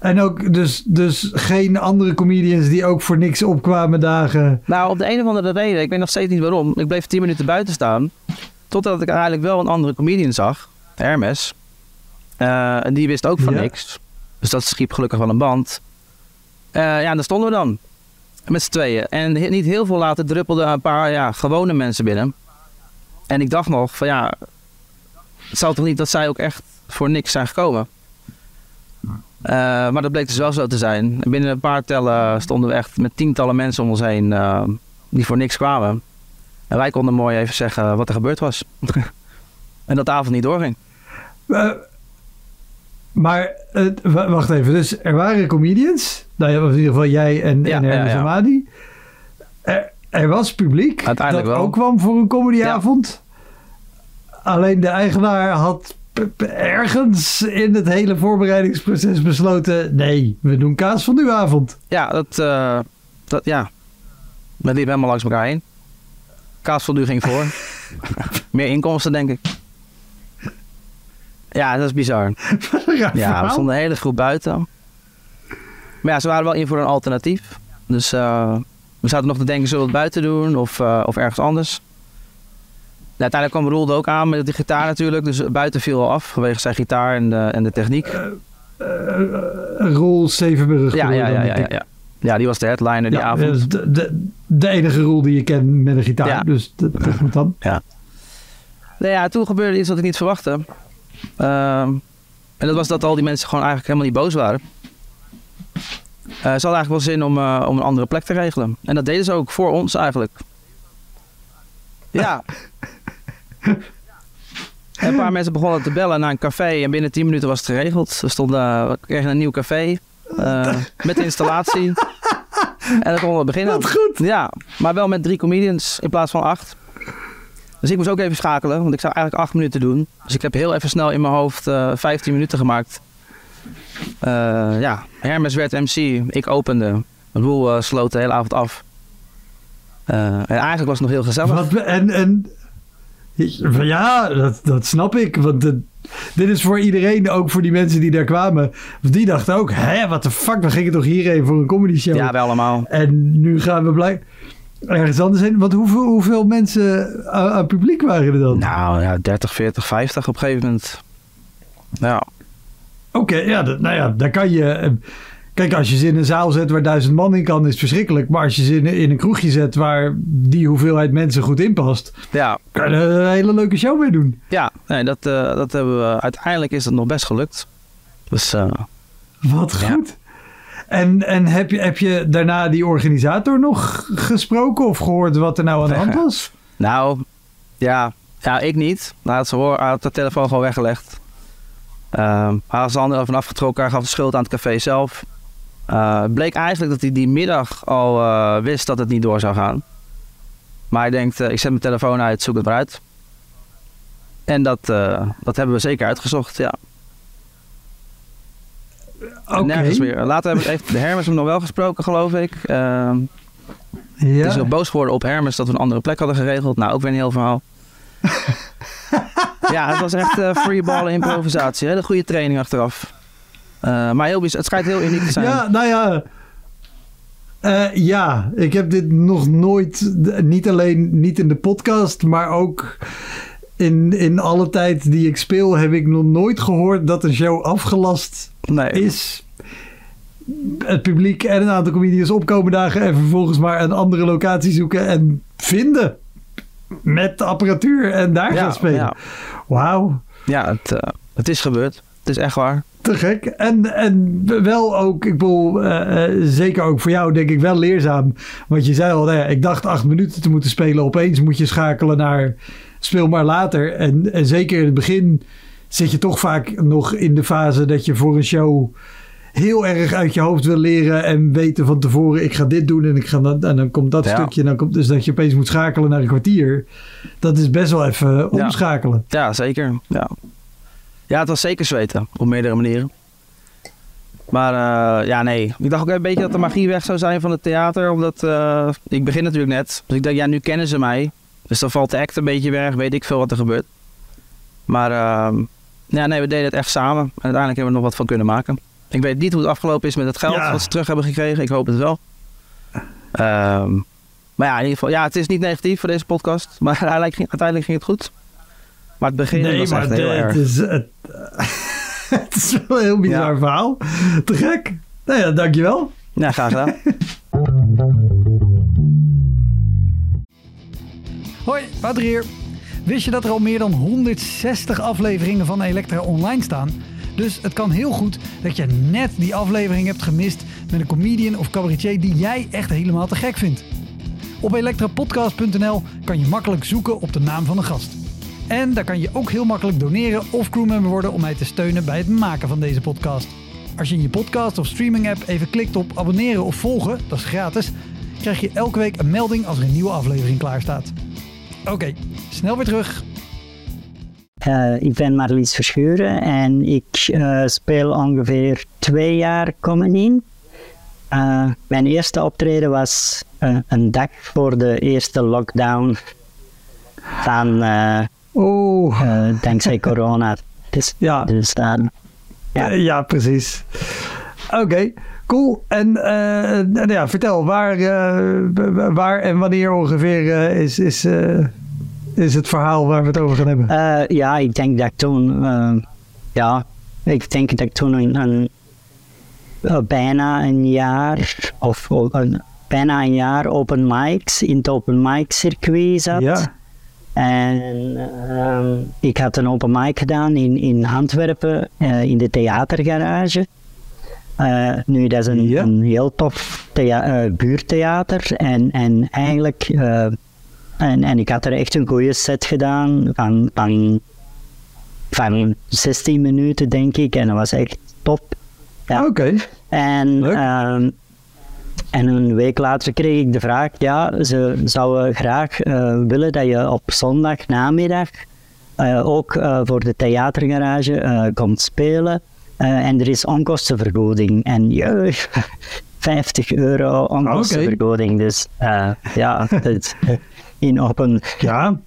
En ook dus, dus geen andere comedians die ook voor niks opkwamen dagen. nou, op de een of andere reden, ik weet nog steeds niet waarom, ik bleef tien minuten buiten staan. Totdat ik eigenlijk wel een andere comedian zag, Hermes. Eh, en die wist ook van Ja. niks. Dus dat schiep gelukkig wel een band. Eh, ja, en daar stonden we dan. Met z'n tweeën. En niet heel veel later druppelden een paar ja, gewone mensen binnen. En ik dacht nog van ja, het zal toch niet dat zij ook echt voor niks zijn gekomen. Eh, maar dat bleek dus wel zo te zijn. En binnen een paar tellen stonden we echt met tientallen mensen om ons heen eh, die voor niks kwamen. En wij konden mooi even zeggen wat er gebeurd was. en dat de avond niet doorging. Eh, maar wacht even, dus er waren comedians. Nou ja, in ieder geval jij en, Ja, en Hermes ja. Amadi. Er, er was publiek Uiteindelijk dat wel. ook kwam voor een comedyavond. Alleen de eigenaar had ergens in het hele voorbereidingsproces besloten... nee, we doen kaas van uw avond. Ja, dat, eh, dat ja. We liepen helemaal langs elkaar heen. Kaasvolduur ging voor. Meer inkomsten, denk ik. Ja, dat is bizar. Ja, we stonden een hele groep buiten. Maar ja, ze waren wel in voor een alternatief. Dus eh, we zaten nog te denken, zullen we het buiten doen of, eh, of ergens anders? Ja, uiteindelijk kwam Roel er ook aan met die gitaar natuurlijk. Dus buiten viel al af vanwege zijn gitaar en de, en de techniek. Eh, Roel Zevenburg. Ja, ja, ja, ja, ja. ja, die was de headliner die Ja, avond. is de, de, de enige rol die je kent met een gitaar. Ja. Dus dat, dat moet dan. Nou ja, toen gebeurde iets wat ik niet verwachtte. Ehm, en dat was dat al die mensen gewoon eigenlijk helemaal niet boos waren. Ze hadden eigenlijk wel zin om, om een andere plek te regelen. En dat deden ze ook voor ons eigenlijk. Ja. En een paar mensen begonnen te bellen naar een café en binnen 10 minuten was het geregeld. We, stonden, we kregen een nieuw café eh, met installatie. En dan konden we beginnen. Wat goed. Ja, maar wel met drie comedians in plaats van acht. Dus ik moest ook even schakelen, want ik zou eigenlijk acht minuten doen. Dus ik heb heel even snel in mijn hoofd eh 15 minuten gemaakt. Eh, ja, Hermes werd MC, ik opende. Roel sloot de hele avond af. En eigenlijk was het nog heel gezellig. Wat, en, en ja, dat, dat snap ik. Want de- dit is voor iedereen, ook voor die mensen die daar kwamen. Die dachten ook, hè, wat de fuck, we gingen toch hierheen voor een comedy show. Ja, wij allemaal. En nu gaan we blijk ergens anders heen. Want hoeveel, hoeveel mensen aan, aan publiek waren er dan? Nou ja, 30, 40, 50 op een gegeven moment. Ja, Oké, ja, dat- nou ja, daar kan je... Kijk, als je ze in een zaal zet waar duizend man in kan, is het verschrikkelijk. Maar als je ze in, in een kroegje zet waar die hoeveelheid mensen goed in past, ja, kan je er een hele leuke show mee doen. ja nee, dat, eh, dat hebben we. Uiteindelijk is dat nog best gelukt. Dus eh, Wat Ja. goed. En, en heb, je, heb je daarna die organisator nog gesproken of gehoord wat er nou aan de hand was? Nou, ja, ja ik niet. Hij had, hoor, had de telefoon gewoon weggelegd. Ehm hij had zijn handen ervan afgetrokken. Hij gaf de schuld aan het café zelf. Eh, bleek eigenlijk dat hij die middag al eh, wist dat het niet door zou gaan. Maar hij denkt, eh, ik zet mijn telefoon uit, zoek het maar uit. En dat, dat hebben we zeker uitgezocht, ja. Oké. Nergens meer. Later heb ik even de Hermes hem nog wel gesproken, geloof ik. Ehm Ja. Het is ook boos geworden op Hermes dat we een andere plek hadden geregeld. Nou, ook weer een heel verhaal. ja, het was echt eh freeballen improvisatie. Hele goede training achteraf. Eh, maar heel, het schijnt heel uniek te zijn. Ja, nou ja. Eh, ja, ik heb dit nog nooit, niet alleen niet in de podcast, maar ook in, in alle tijd die ik speel heb ik nog nooit gehoord dat een show afgelast Nee. is. Het publiek en een aantal comedians opkomen dagen en vervolgens maar een andere locatie zoeken en vinden. Met de apparatuur en daar gaan spelen. Ja, Wauw. ja het, eh, het is gebeurd. Het is echt waar. Te gek. En, en wel ook, ik bedoel, eh, eh, zeker ook voor jou denk ik wel leerzaam. Want je zei al, nou ja, ik dacht acht minuten te moeten spelen. Opeens moet je schakelen naar speel maar later. En, en zeker in het begin zit je toch vaak nog in de fase dat je voor een show heel erg uit je hoofd wil leren. En weten van tevoren, ik ga dit doen en, ik ga dat, en dan komt dat Ja. stukje. En dan komt, dus dat je opeens moet schakelen naar een kwartier. Dat is best wel even Ja. omschakelen. Ja, zeker. Ja. Ja, het was zeker zweten. Op meerdere manieren. Maar eh, ja, nee. Ik dacht ook een beetje dat de magie weg zou zijn van het theater. Omdat eh, ik begin natuurlijk net. Dus ik dacht, ja, nu kennen ze mij. Dus dan valt de act een beetje weg. Weet ik veel wat er gebeurt. Maar ehm, ja, nee, we deden het echt samen. En uiteindelijk hebben we er nog wat van kunnen maken. Ik weet niet hoe het afgelopen is met het geld Ja. wat ze terug hebben gekregen. Ik hoop het wel. Ehm, maar ja, in ieder geval, ja, het is niet negatief voor deze podcast. Maar uiteindelijk ging, uiteindelijk ging het goed. Maar het begin Nee, was maar echt het, heel het erg. is, het, het is wel een heel bizar Ja. verhaal. Te gek. Nou ja, dankjewel. Ja, graag gedaan. Hoi, Wouter hier. Wist je dat er al meer dan 160 afleveringen van Elektra online staan? Dus het kan heel goed dat je net die aflevering hebt gemist met een comedian of cabaretier die jij echt helemaal te gek vindt. Op elektrapodcast.nl kan je makkelijk zoeken op de naam van de gast. En daar kan je ook heel makkelijk doneren of crewmember worden om mij te steunen bij het maken van deze podcast. Als je in je podcast of streaming app even klikt op abonneren of volgen, dat is gratis, krijg je elke week een melding als er een nieuwe aflevering klaar staat. Oké, snel weer terug. Eh, ik ben Marlies Verschuren en ik eh, speel ongeveer twee jaar comedy. Eh, mijn eerste optreden was eh, een dag voor de eerste lockdown van Oh, dankzij corona. Dus, Ja. dus eh, Ja. precies. Oké, cool. En eh, nou ja, vertel, waar, waar en wanneer ongeveer is, is, is het verhaal waar we het over gaan hebben? ja, ik denk dat ik toen, ja, ik denk dat ik toen een, een- bijna een jaar of of een, bijna een jaar open mics in het open mic circuit zat. ja, En ehm, ik had een open mic gedaan in, in Antwerpen, eh, in de theatergarage. Eh, nu, dat is een, Ja. een heel tof thea- eh, buurtheater. En, en eigenlijk, en, en ik had er echt een goede set gedaan van, van, van 16 minuten, denk ik. En dat was echt top. Ja. oké. En, Leuk. ehm, en een week later kreeg ik de vraag, ja, ze zouden graag eh, willen dat je op zondag namiddag eh, ook eh, voor de theatergarage komt spelen. En er is onkostenvergoeding. En jeugd, 50 euro onkostenvergoeding. Dus eh, ja, het, in open... Ja,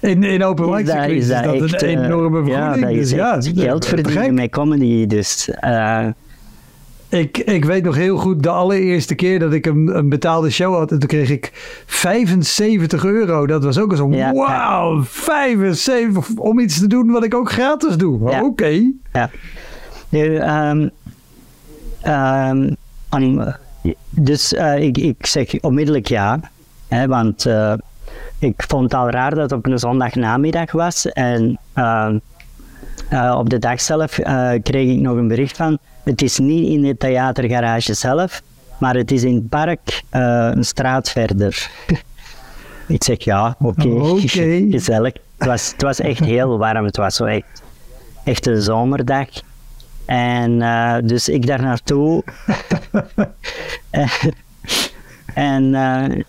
in, in open mic is is dat een echt, eh, enorme ja, vergoeding. dat is dus ja, geld verdienen met comedy. Dus Ik, ik weet nog heel goed de allereerste keer dat ik een, een betaalde show had. En toen kreeg ik 75 euro. Dat was ook zo. Ja, Wauw, 75 om iets te doen wat ik ook gratis doe. Ja. Oké. Ja. Nu, ehm, ehm, dus eh, ik, ik zeg onmiddellijk ja. Hè, want eh, ik vond het al raar dat het op een zondagnamiddag was. En ehm, eh, op de dag zelf kreeg ik nog een bericht van... Het is niet in de theatergarage zelf, maar het is in het park eh, een straat verder. ik zeg ja, oké. Gezellig. Het was, het was echt heel warm. Het was zo echt, echt een zomerdag. En eh, dus ik daar naartoe. en, eh,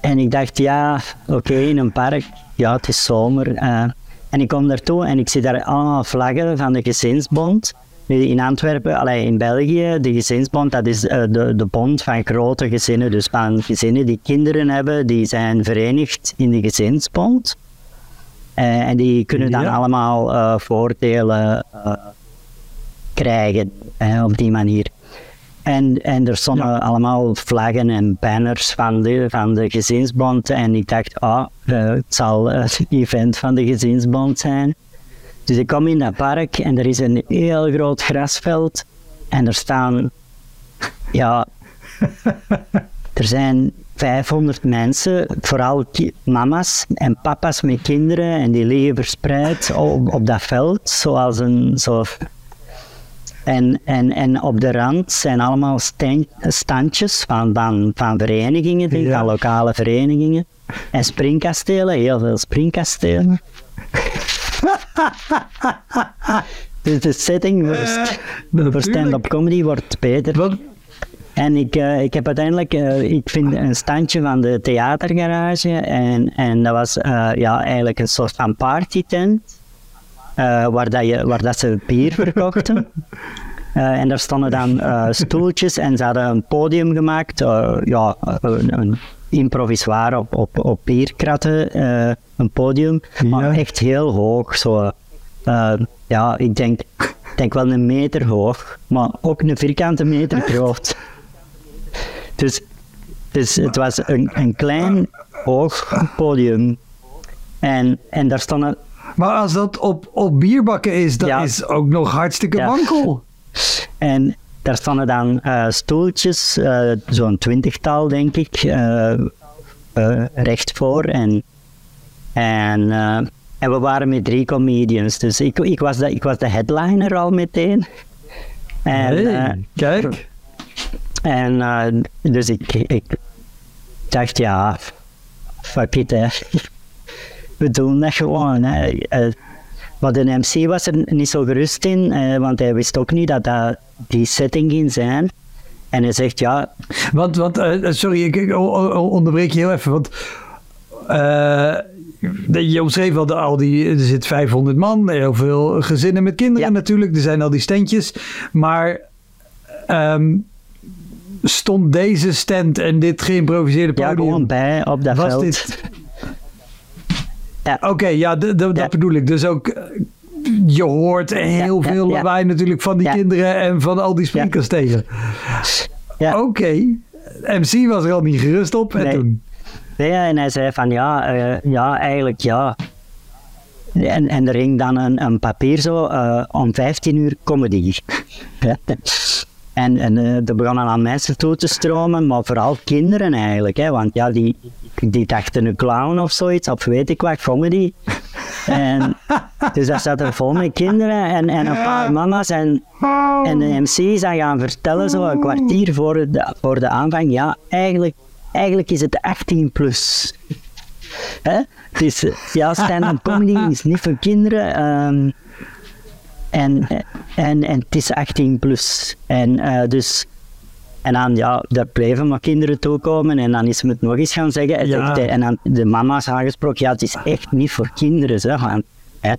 en ik dacht, ja, oké, in een park. Ja, het is zomer. en ik kom daartoe en ik zie daar allemaal vlaggen van de gezinsbond. Nu, In Antwerpen, allee, in België, de gezinsbond, dat is eh, de, de bond van grote gezinnen. Dus van gezinnen die kinderen hebben, die zijn verenigd in de gezinsbond. Eh, en die kunnen dan Ja. allemaal eh, voordelen krijgen op die manier. En, en er stonden allemaal vlaggen en banners van de, van de gezinsbond. En ik dacht, ah, het zal het event van de gezinsbond zijn. Dus ik kom in dat park en er is een heel groot grasveld. En er staan, ja, er zijn 500 mensen, vooral mama's en papa's met kinderen. En die liggen verspreid op, op dat veld, zoals een, zo en, en, en op de rand zijn allemaal stan- standjes van, van, van verenigingen, denk Ja. van lokale verenigingen. En springkastelen, heel veel springkastelen. dus de setting voor, voor stand-up comedy wordt beter. Wat, En ik, eh, ik heb uiteindelijk, eh, ik vind een standje van de theatergarage en, en dat was ja, eigenlijk een soort van partytent waar, dat je, waar dat ze bier verkochten. En daar stonden dan stoeltjes en ze hadden een podium gemaakt, ja, een, een improvisoire op, op, op bierkratten, eh, een podium, maar echt heel hoog. Zo, eh, ja, ik denk, denk wel een meter hoog, maar ook een vierkante meter groot. Dus, dus het was een, een klein hoog podium. En, en daar stonden maar als dat op, op bierbakken is, dat Ja. is ook nog hartstikke Ja. wankel. En daar stonden dan eh, stoeltjes, eh, zo'n twintigtal denk ik, eh, recht voor. En, en, en we waren met drie comedians, dus ik, ik, was, de, ik was de headliner al meteen. En, eh, kijk. en dus ik, ik dacht, ja, fuck it, hè. We doen dat gewoon. Hè. Maar de MC was er niet zo gerust in, eh, want hij wist ook niet dat dat die setting ging zijn. En hij zegt, ja, Want, want eh, sorry, ik, onderbreek je heel even. Want eh, je omschreef al, de, al die, er zit 500 man, heel veel gezinnen met kinderen Ja. natuurlijk. Er zijn al die standjes. Maar ehm, stond deze stand en dit geïmproviseerde ja podium... gewoon bij op dat was veld. dit... Ja. Oké, ja, dat bedoel ik. Dus ook, eh, je hoort heel Ja, veel ja. lawaai natuurlijk van die kinderen en van al die springkastelen. Ja. Oké, MC was er al niet gerust op en toen... Nee, en hij zei van ja, eh, ja, eigenlijk ja. En, en er hing dan een, een papier zo, eh, om 15 uur comedy. En en eh, er begonnen aan mensen toe te stromen, maar vooral kinderen eigenlijk. Hè, want ja, die, die dachten een clown of zoiets, of weet ik wat, comedy. En, dus dat zat er vol met kinderen en, en een paar mama's. En, en de MC zijn gaan vertellen, zo een kwartier voor de, voor de aanvang, ja, eigenlijk, eigenlijk is het 18 plus. Hè? Eh, ja, stand-up comedy is niet voor kinderen. ehm, en, en, en het is 18 plus. En eh, dus... En dan, ja, daar bleven maar kinderen toekomen en dan is ze het nog eens gaan zeggen. Ja. hij- en dan de mama's aangesproken, ja, het is echt niet voor kinderen, zeg. Hè,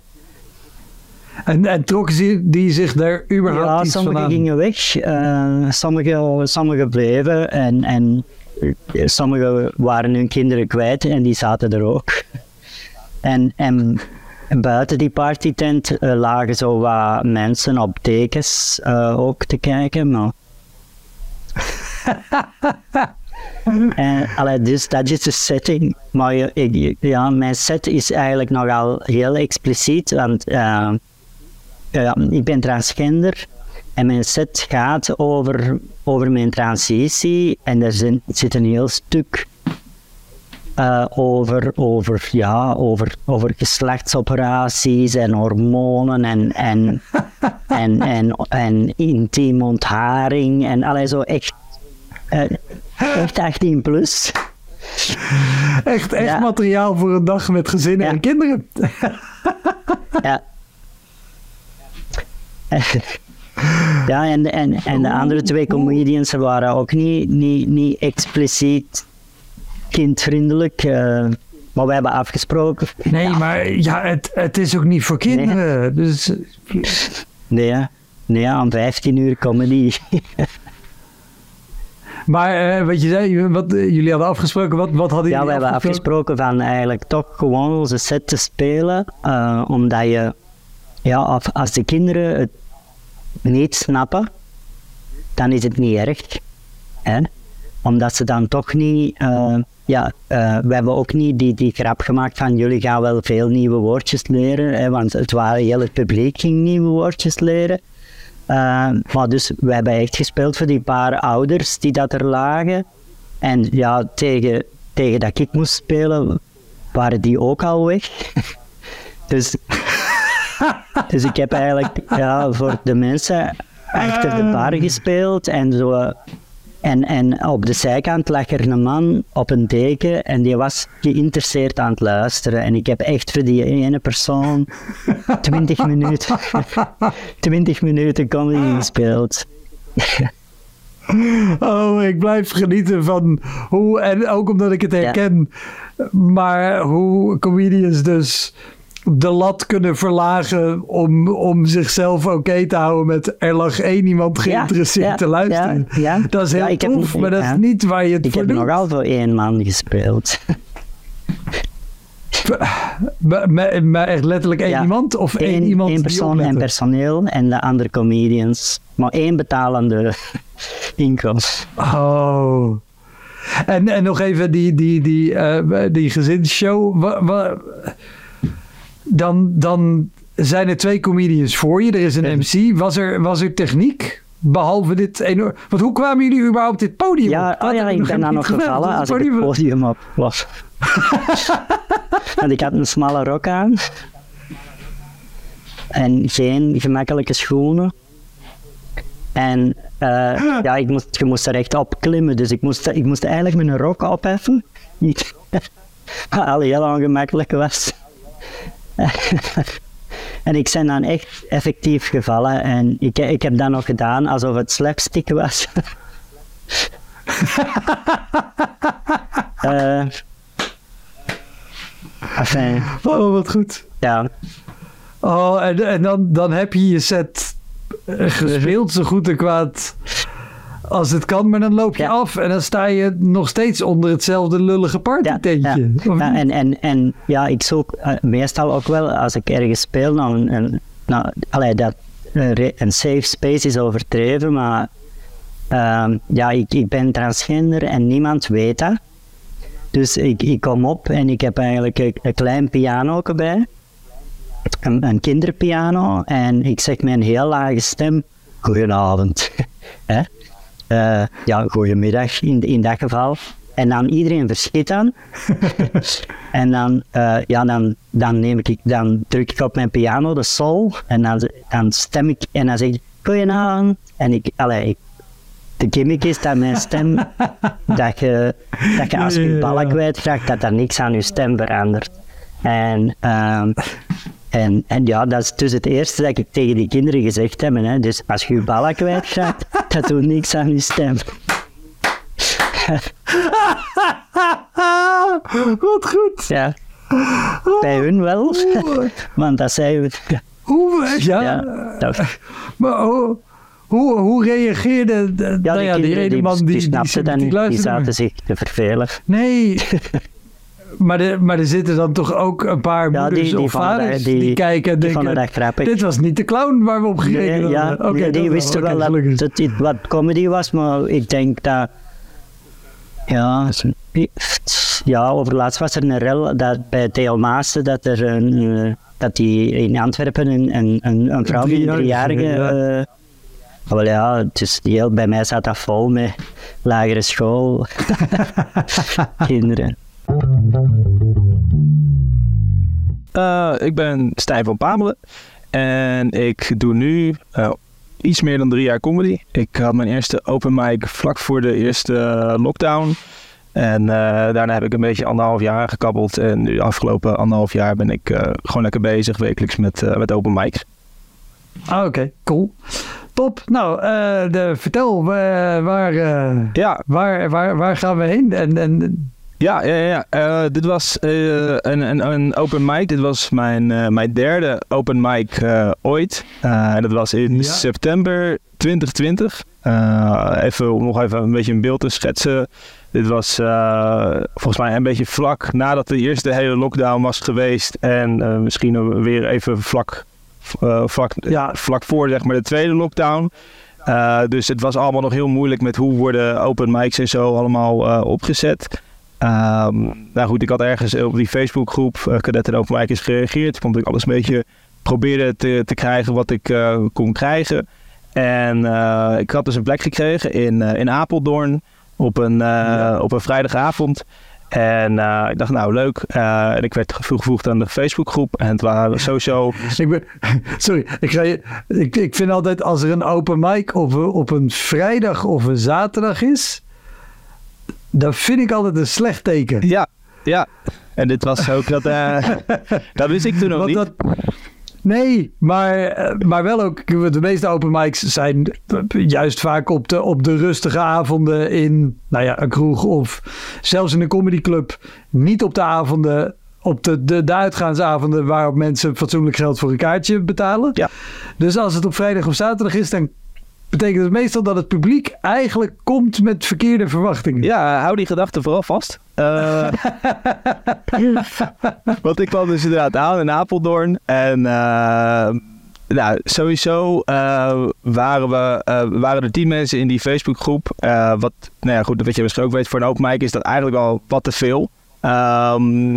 En, en trokken ze die zich daar überhaupt ja, iets van sommigen aan? gingen weg, eh sommigen sommige bleven en, en eh, sommigen waren hun kinderen kwijt en die zaten er ook. En, en buiten die partytent eh, lagen zo wat mensen op dekens eh, ook te kijken, maar... en, allee, dus dat is de setting. Maar ik, ja, mijn set is eigenlijk nogal heel expliciet, want... ja, ik ben transgender en mijn set gaat over, over mijn transitie en er zit een heel stuk eh, over, over, ja, over, over geslachtsoperaties en hormonen en, en, en, en, en intiem ontharing en allerlei zo echt, eh, echt 18 plus. Echt, echt Ja. materiaal voor een dag met gezinnen Ja. en kinderen. Ja. ja, en, en, en de andere twee comedians waren ook niet, niet, niet expliciet kindvriendelijk. eh, maar we hebben afgesproken. Nee, maar ja, het, het is ook niet voor kinderen. Dus Nee, hè. nee, aan 15 uur comedy. Maar eh, wat je zei, wat eh, jullie hadden afgesproken, wat, wat hadden Ja, jullie we hebben afgesproken van eigenlijk toch gewoon onze set te spelen. omdat je, ja, of- als de kinderen het niet snappen, dan is het niet erg. Hè? Omdat ze dan toch niet, ja, eh, we hebben ook niet die, die grap gemaakt van jullie gaan wel veel nieuwe woordjes leren, hè, want het, waren, heel het publiek ging nieuwe woordjes leren. Eh, maar dus we hebben echt gespeeld voor die paar ouders die dat er lagen. En ja, tegen, tegen dat ik moest spelen, waren die ook al weg. dus, dus ik heb eigenlijk ja, voor de mensen achter de bar gespeeld en zo. En, en op de zijkant lag er een man op een deken en die was geïnteresseerd aan het luisteren. En ik heb echt voor die ene persoon 20 minuten, 20 minuten comedy gespeeld. Oh, ik blijf genieten van hoe, en ook omdat ik het herken, maar hoe comedians dus de lat kunnen verlagen om, om zichzelf oké te houden met er lag één iemand geïnteresseerd ja, te luisteren. ja. Dat is heel Ja, ik heb- tof, maar dat is niet waar je het Ik voor heb doet. nogal voor één man gespeeld. Maar, echt letterlijk één iemand? Of één, Eén, iemand één die persoon en personeel en de andere comedians. Maar één betalende inkomst. Oh. En, en nog even die, die, die, eh, die gezinsshow. Wa- wa- dan, dan zijn er twee comedians voor je. Er is een MC. Was er, was er techniek? Behalve dit enorm... Want hoe kwamen jullie überhaupt op dit podium Ja, op? oh ja, ik ben dan nog gevallen als ik het podium op was. Want ik had een smalle rok aan. En geen gemakkelijke schoenen. En eh, ja, ik moest, je moest er echt op klimmen, dus ik moest, ik moest eigenlijk mijn rok opheffen. Wat al heel ongemakkelijk was. en ik ben dan echt effectief gevallen en ik, ik heb dat nog gedaan alsof het slapstick was. Eh enfin, Oh, wat goed. ja. Oh, en, en dan, dan heb je je set gespeeld zo goed en kwaad als het kan. Maar dan loop je Ja. af en dan sta je nog steeds onder hetzelfde lullige partytentje. ja. Ja, niet? en, en, en ja, ik zoek eh, meestal ook wel als ik ergens speel, nou, een, een, nou allee, dat een, re- een safe space is overdreven, maar ehm, ja, ik, ik ben transgender en niemand weet dat. Dus ik, ik kom op en ik heb eigenlijk een, een klein piano bij, een, een kinderpiano, en ik zeg met een heel lage stem, goedenavond. Hè? Eh, ja, goedemiddag in, in dat geval. En dan iedereen verschiet dan. en dan, eh, ja, dan, dan, neem ik, dan druk ik op mijn piano de sol en dan, dan stem ik en dan zeg ik goedenavond. En ik, allee, ik, de gimmick is dat mijn stem, dat je, dat je als je je ballen kwijtraakt, dat er niks aan je stem verandert. En, ehm, en, en ja, dat is dus het eerste dat ik tegen die kinderen gezegd heb. Hè. Dus als je je ballen kwijtraakt, dat doet niks aan je stem. Wat goed. Ja. Bij hun wel, want dat zei we. Hoe, ja, Ja, maar hoe, hoe, hoe reageerde de, ja, nou die ja, die ene man die, die dat die niet, die zaten zich te vervelen. Nee, maar, de, maar er zitten dan toch ook een paar Ja, moeders die- die of vonden dat- vaders die- die, kijken en denken... Dit was niet de clown waar we op gereden Nee, ja, nee, die wel. wisten Oké, wel dat, dat dit wat comedy was, maar ik denk dat... Ja, ja overlaatst was er een rel dat bij Theo Maassen dat er een... eh, dat die in Antwerpen een, een, een, een vrouw met een driejarige, ja. eh, wel ja, dus heel, bij mij zat dat vol met lagere school kinderen. Eh, ik ben Stijn van Pamelen en ik doe nu eh, iets meer dan drie jaar comedy. Ik had mijn eerste open mic vlak voor de eerste eh, lockdown. En daarna heb ik een beetje anderhalf jaar gekabbeld. En nu afgelopen anderhalf jaar ben ik gewoon lekker bezig wekelijks met, met open mics. Ah, oké, cool. Top. Nou, de, vertel, waar, Ja, waar, waar, waar gaan we heen? En, en, Ja, ja, ja. Eh, dit was eh, een, een, een open mic. Dit was mijn, eh, mijn derde open mic ooit. En dat was in Ja. september 2020. Eh, even, om nog even een beetje een beeld te schetsen. Dit was volgens mij een beetje vlak nadat de eerste hele lockdown was geweest. En misschien weer even vlak, vlak, Ja. vlak voor zeg maar, de tweede lockdown. Dus het was allemaal nog heel moeilijk met hoe worden open mics en zo allemaal eh, opgezet. Ehm, nou goed, ik had ergens op die Facebookgroep uh, Cadet en Open Mic is gereageerd. Vond ik alles een beetje probeerde te, te krijgen wat ik eh, kon krijgen. En eh, ik had dus een plek gekregen in, eh, in Apeldoorn op een, eh, op een vrijdagavond. En eh, ik dacht, nou leuk. Eh, en ik werd toegevoegd aan de Facebookgroep. En het waren sowieso... Ik ben, sorry, ik, ga je, ik, ik vind altijd als er een open mic op, op een vrijdag of een zaterdag is, dat vind ik altijd een slecht teken. Ja, ja. En dit was ook dat... eh, dat wist ik toen nog niet. dat- nee, maar, eh, maar wel ook, de meeste open mics zijn juist vaak op de, op de rustige avonden in nou ja, een kroeg of zelfs in een comedyclub. Niet op de avonden, op de, de, de uitgaansavonden waarop mensen fatsoenlijk geld voor een kaartje betalen. Ja. Dus als het op vrijdag of zaterdag is, dan betekent het meestal dat het publiek eigenlijk komt met verkeerde verwachtingen. Ja, hou die gedachte vooral vast. Eh, want ik kwam dus inderdaad aan in Apeldoorn. En eh, nou, sowieso eh, waren, we, waren er tien mensen in die Facebookgroep. Wat, nou ja, goed, wat je misschien ook weet, voor een open mic is dat eigenlijk al wat te veel. Ehm,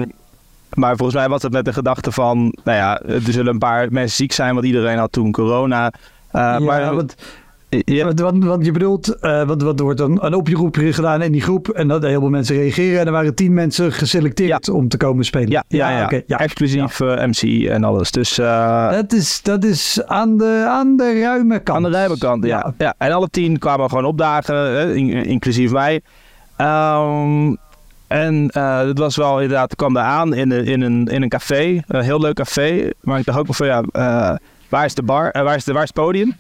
maar volgens mij was het met de gedachte van, nou ja, er zullen een paar mensen ziek zijn, want iedereen had toen corona. Ja, maar, want, ja, want, want, want je bedoelt, eh want, want er wordt een, een oproep gedaan in die groep en dat heel veel mensen reageren en er waren tien mensen geselecteerd om te komen spelen. ja, ja, ja, exclusief eh, MC en alles. Dus eh, Dat is, dat is aan, de, aan de ruime kant. Aan de ruime kant, ja. ja. En alle tien kwamen gewoon opdagen, hè, in- inclusief mij. Ehm, en het was wel inderdaad, kwam daar aan in, een- in, een, in een café, een heel leuk café. Maar ik dacht ook wel van ja, waar is de bar, waar, is de, waar is het podium?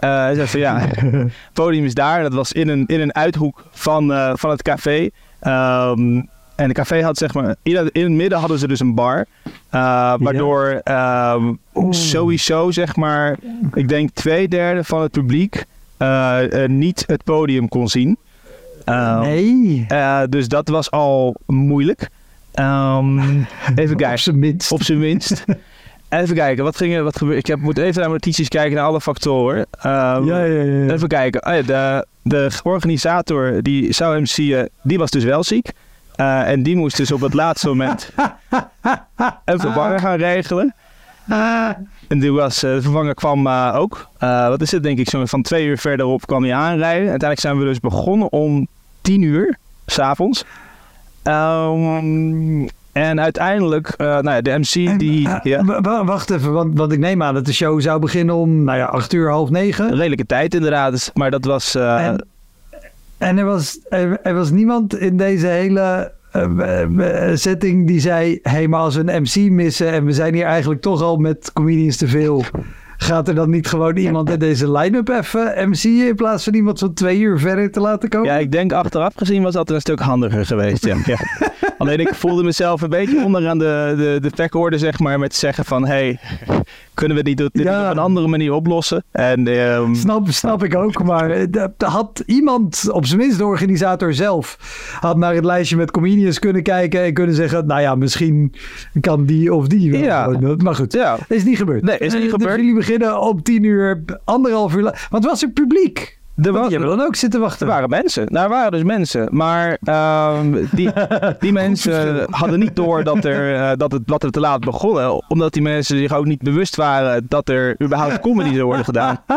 Eh, hij zei van ja, het podium is daar. Dat was in een, in een uithoek van, eh, van het café. Ehm, en het café had zeg maar, in het, in het midden hadden ze dus een bar. eh, waardoor ehm, sowieso zeg maar, ik denk twee derde van het publiek niet het podium kon zien. Ehm, Nee. dus dat was al moeilijk. Even kijken. Op zijn minst. Op zijn minst. Even kijken, wat ging er, wat gebeurde? Ik heb, moet even naar mijn notities kijken naar alle factoren. Ehm, Ja, ja, ja. ja. Even kijken. Oh ja, de, de organisator die zou MC'en, die was dus wel ziek. Eh, en die moest dus op het laatste moment een vervanger gaan regelen. En die was, eh, de vervanger kwam eh, ook. Eh, wat is het denk ik, zo van twee uur verderop kwam hij aanrijden. Uiteindelijk zijn we dus begonnen om tien uur, s'avonds. Ehm en uiteindelijk, eh, nou ja, de MC die... Eh, ja, wacht even, want, want ik neem aan dat de show zou beginnen om nou ja, acht uur, half negen. een redelijke tijd inderdaad, dus- maar dat was... eh, En, en er, was, er, er was niemand in deze hele setting die zei... hé, hey, maar als we een MC missen en we zijn hier eigenlijk toch al met comedians te veel... gaat er dan niet gewoon iemand in deze line-up even MC'en... in plaats van iemand zo'n twee uur verder te laten komen? Ja, ik denk achteraf gezien was dat een stuk handiger geweest. Ja. ja. Alleen ik voelde mezelf een beetje onderaan de, de, de pekorde, zeg maar, met zeggen van... hey, kunnen we dit, dit Ja. op een andere manier oplossen? En ehm, Snap, snap ik ook, maar eh, had iemand, op zijn minst de organisator zelf, had naar het lijstje met comedians kunnen kijken en kunnen zeggen, nou ja, misschien kan die of die wel. Ja. Maar goed, ja, is niet gebeurd. Nee, is niet Eh, gebeurd. Dus jullie beginnen om tien uur, anderhalf uur. Want was er publiek? Er, was, die hebben dan ook zitten wachten. er waren mensen. Nou, er waren dus mensen. Maar ehm, die, die mensen hadden niet door dat, er, eh, dat, het, dat het te laat begonnen. Omdat die mensen zich ook niet bewust waren dat er überhaupt comedy zou worden gedaan.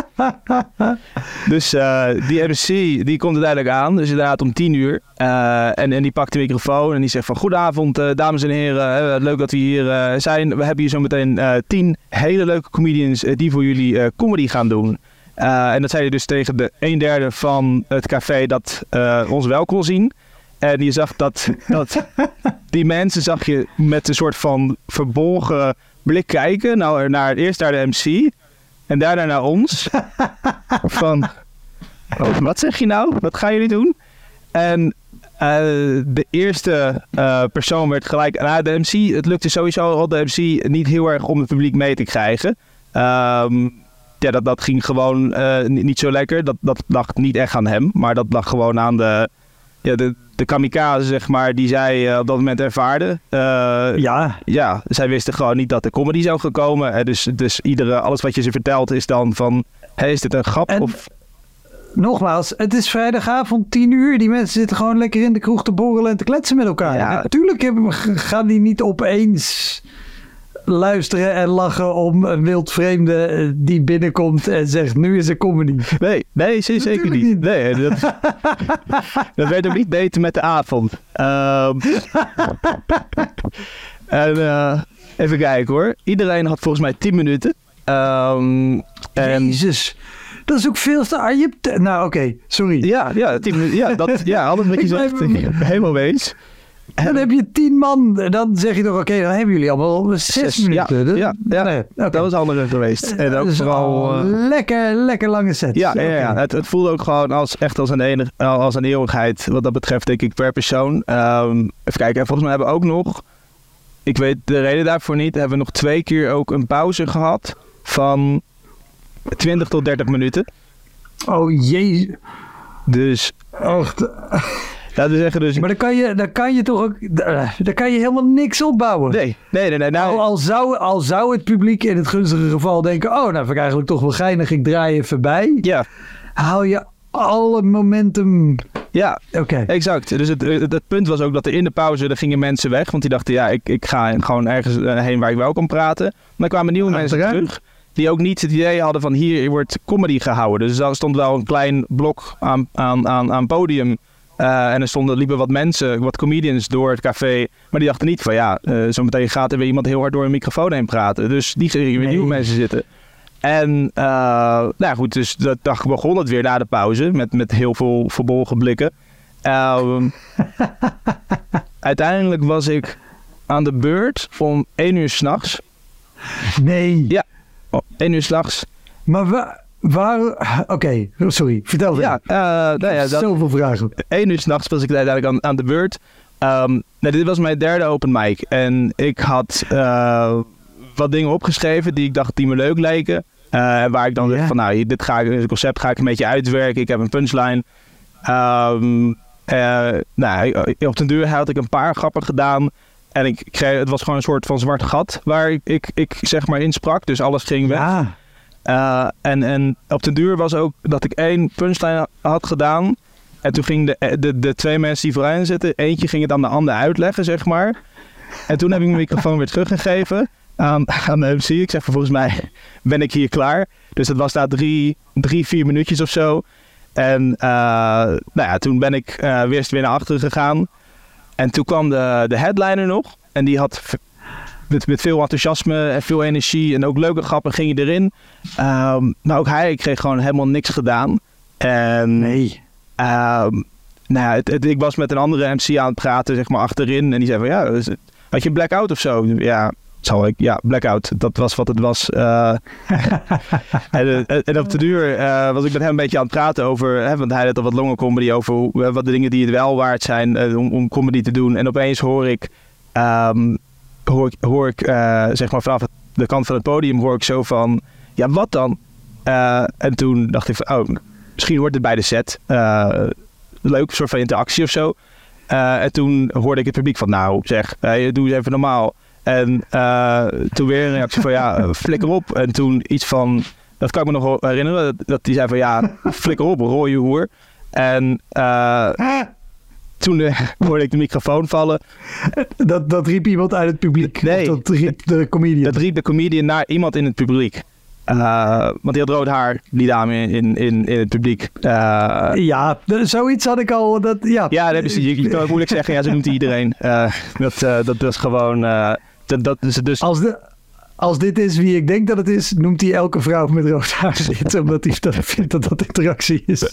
Dus eh, die MC, die komt uiteindelijk aan. Dus inderdaad om tien uur. Eh, en, en die pakt de microfoon en die zegt van... Goedenavond, dames en heren. Leuk dat we hier zijn. We hebben hier zo meteen tien hele leuke comedians... die voor jullie comedy gaan doen. Eh, en dat zei hij dus tegen de een derde van het café dat eh, ons wel kon zien. En je zag dat, dat die mensen zag je met een soort van verbolgen blik kijken. Nou, naar, eerst naar de MC en daarna naar ons. van, oh, wat zeg je nou? Wat gaan jullie doen? En eh, de eerste persoon werd gelijk... Nou, de MC, het lukte sowieso al de MC niet heel erg om het publiek mee te krijgen. Ehm, ja, dat, dat ging gewoon eh, niet, niet zo lekker. Dat, dat lag niet echt aan hem, maar dat lag gewoon aan de, ja, de, de kamikaze, zeg maar, die zij eh, op dat moment ervaarde. Eh, Ja, ja, zij wisten gewoon niet dat de comedy zou gaan komen. Eh, dus, dus iedere, alles wat je ze vertelt is dan van, hey, is dit een grap? En- of, nogmaals, het is vrijdagavond 10 uur. Die mensen zitten gewoon lekker in de kroeg te borrelen en te kletsen met elkaar. Ja. Natuurlijk hebben, gaan die niet opeens luisteren en lachen om een wildvreemde eh, die binnenkomt en zegt nu is er comedy. Nee, nee zeker niet. niet. Nee, dat, dat werd ook niet beter met de avond. Ehm, en eh, even kijken hoor. Iedereen had volgens mij 10 minuten. Ehm, en Jezus, dat is ook veel te... ah, je nou oké, sorry. ja, ja, 10 minuten. Ja, dat, ja, alles wat je zegt. Helemaal eens. Dan heb je tien man. Dan zeg je toch, oké, dan hebben jullie allemaal zes, Zes, minuten. ja, Dat- ja, ja. nee. Dat was anders geweest. En ook Dus vooral... al eh, lekker, lekker lange sets. Ja, ja. Het, het voelde ook gewoon als, echt als een, enig, als een eeuwigheid. Wat dat betreft, denk ik, per persoon. Ehm, even kijken. En volgens mij hebben we ook nog. Ik weet de reden daarvoor niet. Hebben we nog twee keer ook een pauze gehad. Van 20 tot 30 minuten. Oh jee. Dus Och, d- laten we zeggen. Dus, maar dan kan, je, dan kan je toch ook... Dan kan je helemaal niks opbouwen. nee, nee, nee. nee Al, nou, al, zou, al zou het publiek in het gunstige geval denken... Oh, nou vind ik eigenlijk toch wel geinig. Ik draai even bij. ja, Haal je alle momentum... ja, Oké. exact. Dus het, het, het punt was ook dat er in de pauze. Er gingen mensen weg. Want die dachten, ja, ik, ik ga gewoon ergens eh, heen waar ik wel kan praten. Maar dan kwamen nieuwe mensen terug. Die ook niet het idee hadden van hier wordt comedy gehouden. Dus er stond wel een klein blok aan, aan, aan, aan podium. Eh, en er stonden, liepen wat mensen, wat comedians door het café. Maar die dachten niet van ja, eh zo meteen gaat er weer iemand heel hard door een microfoon heen praten. Dus die gingen weer Nee. nieuwe mensen zitten. En eh, nou ja, goed, dus dat dag begon het weer na de pauze. Met, met heel veel verbolgen blikken. Ehm, uiteindelijk was ik aan de beurt om één uur s'nachts. Nee. Ja. Oh, één uur s'nachts. Maar wa- waar... Oké, sorry. Vertel Ja, eh, nou ja, dat, Zoveel vragen. één uur s'nachts was ik uiteindelijk aan, aan de beurt. Nou, dit was mijn derde open mic. En ik had eh, wat dingen opgeschreven die ik dacht die me leuk leken. Eh, en waar ik dan dacht van, nou, dit, ga ik, dit concept ga ik een beetje uitwerken. Ik heb een punchline. Ehm, eh, nou, op den duur had ik een paar grappen gedaan. En ik kreeg, het was gewoon een soort van zwart gat waar ik, ik, ik zeg maar insprak. Dus alles ging weg. Ja. Eh, en, en op den duur was ook dat ik één punchline had gedaan. En toen gingen de, de, de twee mensen die vooraan zitten, eentje ging het aan de ander uitleggen, zeg maar. En toen heb ik mijn microfoon weer teruggegeven aan, de MC. Ik zeg, volgens mij ben ik hier klaar. Dus dat was na drie, drie vier minuutjes of zo. En eh, nou ja, toen ben ik eh, weer, weer naar achteren gegaan. En toen kwam de, de headliner nog. En die had met, met veel enthousiasme en veel energie en ook leuke grappen ging je erin. Ehm, maar ook hij kreeg gewoon helemaal niks gedaan. En Nee. Ehm, nou ja, het, het- ik was met een andere MC aan het praten, zeg maar, achterin. En die zei van, ja, dus, had je een blackout of zo? Ja, zal ik. Ja, blackout. Dat was wat het was. Eh, en, eh, en op de duur eh, was ik met hem een beetje aan het praten over, hè, want hij had al wat longen comedy over hoe- wat de dingen die het wel waard zijn om, om comedy te doen. En opeens hoor ik, ehm, hoor ik, eh, zeg maar vanaf de kant van het podium hoor ik zo van, ja, wat dan? Eh, en toen dacht ik van, oh, misschien hoort het bij de set. Eh, leuk, soort van interactie of zo. En toen hoorde ik het publiek van, nou zeg, doe eens even normaal. En toen weer een reactie van, ja, flikker op. En toen iets van, dat kan ik me nog herinneren, dat, die zei van, ja, flikker op, rooie hoer. En toen eh, hoorde ik de microfoon vallen. Dat, dat riep iemand uit het publiek. Nee. Dat riep de comedian. Dat riep de comedian naar iemand in het publiek. Eh, want die had rood haar, die dame in, in, in het publiek. Eh, Ja, zoiets had ik al. Dat, ja. Ja, dat is, je, je kan ook moeilijk zeggen, ja, zo noemt iedereen. Dat, dat, is gewoon. dat, dat dus. Als, de, als dit is wie ik denk dat het is, noemt hij elke vrouw met rood haar dit. Omdat hij dat vindt dat dat interactie is.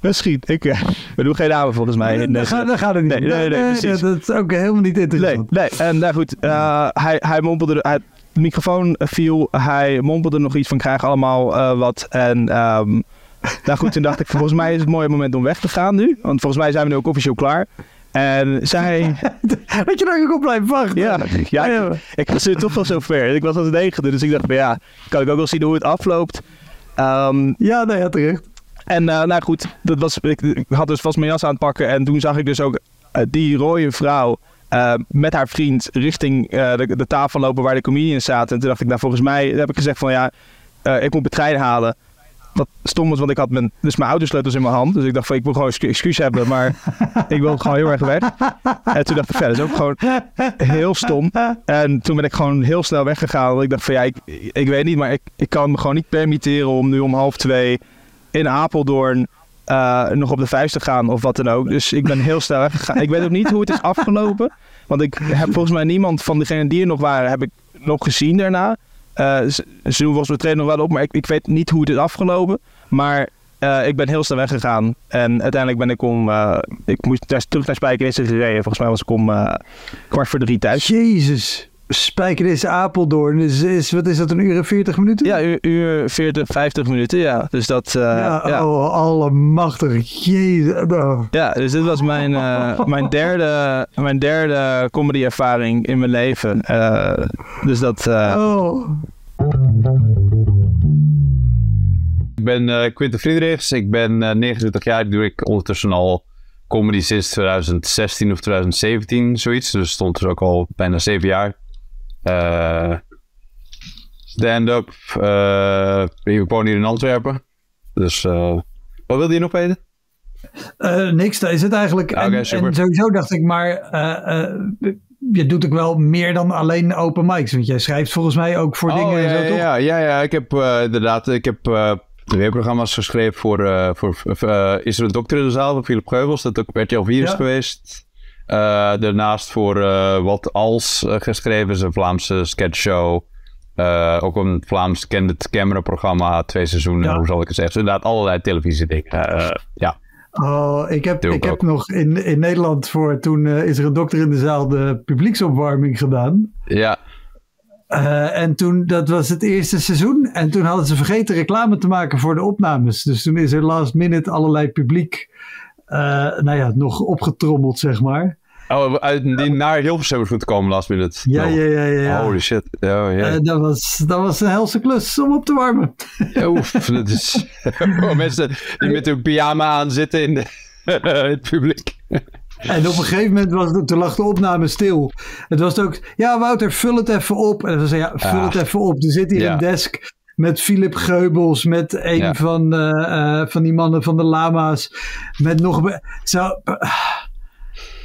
Misschien. Ik, eh, we doen geen namen volgens mij. Deze- gaat, het niet. Nee, nee, nee, dat is ook helemaal niet Nee, interessant. nee. En nou goed, eh, hij, hij mompelde. Hij, de microfoon viel. Hij mompelde nog iets van: krijgen allemaal eh, wat. En. ehm, nou goed, toen dacht ik: volgens mij is het een mooi moment om weg te gaan nu. Want volgens mij zijn we nu ook officieel klaar. En zij. Dat je daar ook blijft wachten. Ja, ja, Ja. ik, ik was nu toch wel zo ver. Ik was als negende, dus ik dacht: van, ja, kan ik ook wel zien hoe het afloopt. Ehm, Ja, nou ja, terecht. En eh, nou goed, dat was, ik, ik had dus vast mijn jas aan het pakken. En toen zag ik dus ook eh, die rode vrouw eh, met haar vriend richting de, de tafel lopen waar de comedians zaten. En toen dacht ik, nou volgens mij heb ik gezegd van ja, ik moet mijn trein halen. Wat stom was, want ik had mijn, dus mijn autosleutels in mijn hand. Dus ik dacht van, ik wil gewoon excu- excuus hebben, maar ik wil gewoon heel erg weg. En toen dacht ik, verder is ook gewoon heel stom. En toen ben ik gewoon heel snel weggegaan. Want ik dacht van, ja, ik, ik weet niet, maar ik, ik kan me gewoon niet permitteren om nu om half twee in Apeldoorn eh, nog op de vuist te gaan of wat dan ook. Dus ik ben heel snel weggegaan. Ik weet ook niet hoe het is afgelopen. Want ik heb volgens mij niemand van degenen die er nog waren, heb ik nog gezien daarna. Ze, ze doen volgens mij trainen nog wel op, maar ik, ik weet niet hoe het is afgelopen. Maar eh, ik ben heel snel weggegaan. En uiteindelijk ben ik om... eh, ik moest terug naar Spijkenisse gereden. Volgens mij was ik om eh, kwart voor drie thuis. Jezus. Spijker is Apeldoorn. Is, is, wat is dat, een uur en 40 minuten? Ja, uur, uur 40, 50 minuten, ja. Dus dat... eh, ja, ja. Oh, allemachtig. Jezus. Oh. Ja, dus dit was mijn, eh, mijn derde, mijn derde comedy-ervaring in mijn leven. Eh, dus dat... eh, Oh. Ik ben eh Quinten Friedrichs. Ik ben eh 29 jaar. Doe ik ondertussen al comedy sinds 2016 of 2017, zoiets. Dus stond dus ook al bijna zeven jaar. Eh, Stand-up. eh, ik woon hier in Antwerpen. Dus eh, wat wilde je nog weten? Eh, niks, dat is het eigenlijk. Oké, en, super. en sowieso dacht ik, maar eh, eh, je doet ook wel meer dan alleen open mics. Want jij schrijft volgens mij ook voor dingen Oh, ja, en zo, ja, toch? ja, ja, ja. Ik heb inderdaad, ik heb tv-programma's geschreven voor, voor Is er een dokter in de zaal van Philip Geubels. Dat ook RTL 4 is Ja. geweest. Eh, daarnaast voor eh, Wat Als eh, geschreven is een Vlaamse sketchshow. Eh, ook een Vlaams candid camera programma, twee seizoenen, Ja. hoe zal ik het zeggen. Dus inderdaad allerlei televisiedingen. Eh, ja. Oh, ik heb, Doe ik heb nog in, in Nederland voor toen is er een dokter in de zaal de publieksopwarming gedaan. ja. Eh, en toen, dat was het eerste seizoen. En toen hadden ze vergeten reclame te maken voor de opnames. Dus toen is er last minute allerlei publiek, eh, nou ja, nog opgetrommeld, zeg maar. Oh, uit, die naar Hilversum is goed komen last minute. Ja, nog. ja, ja, ja. ja. Holy shit. Oh, ja. Eh, dat, was, dat was een helse klus om op te warmen. Oef, dat is... Oh, mensen die met hun pyjama aan zitten in, de, in het publiek. En op een gegeven moment was het, toen lag de opname stil. Het was ook, ja Wouter, vul het even op. En dan zei ja, vul Ah. het even op. Er zit hier Ja. een desk met Philip Geubels, met een Ja. van, eh, eh, van die mannen van de lama's. Met nog... Zo,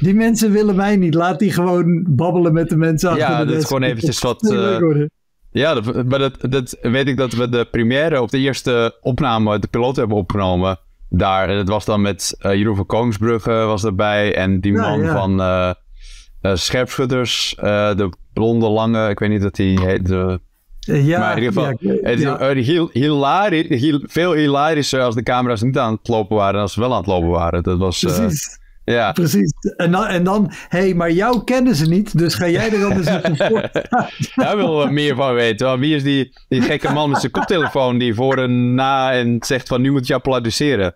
die mensen willen mij niet. Laat die gewoon babbelen met de mensen achter Ja, de dat is gewoon eventjes wat, Dat eh. Ja, dat, maar dat, dat weet ik dat we de première op de eerste opname, de piloot hebben opgenomen. Daar, en het was dan met eh, Jeroen van Koningsbrugge was erbij. En die man ja. van eh, Scherpschutters, de blonde lange, ik weet niet dat hij heet. De, ja, maar in ieder geval, ja, het is heel, hilari- heel- veel hilarischer als de camera's niet aan het lopen waren dan als ze wel aan het lopen waren. Dat was, Precies. Ja. Precies. En dan, en dan, hé, hey, maar jou kennen ze niet, dus ga jij er anders even voor. Daar willen we meer van weten. Want wie is die, die gekke man met zijn koptelefoon die voor en na en zegt van nu moet je applaudisseren?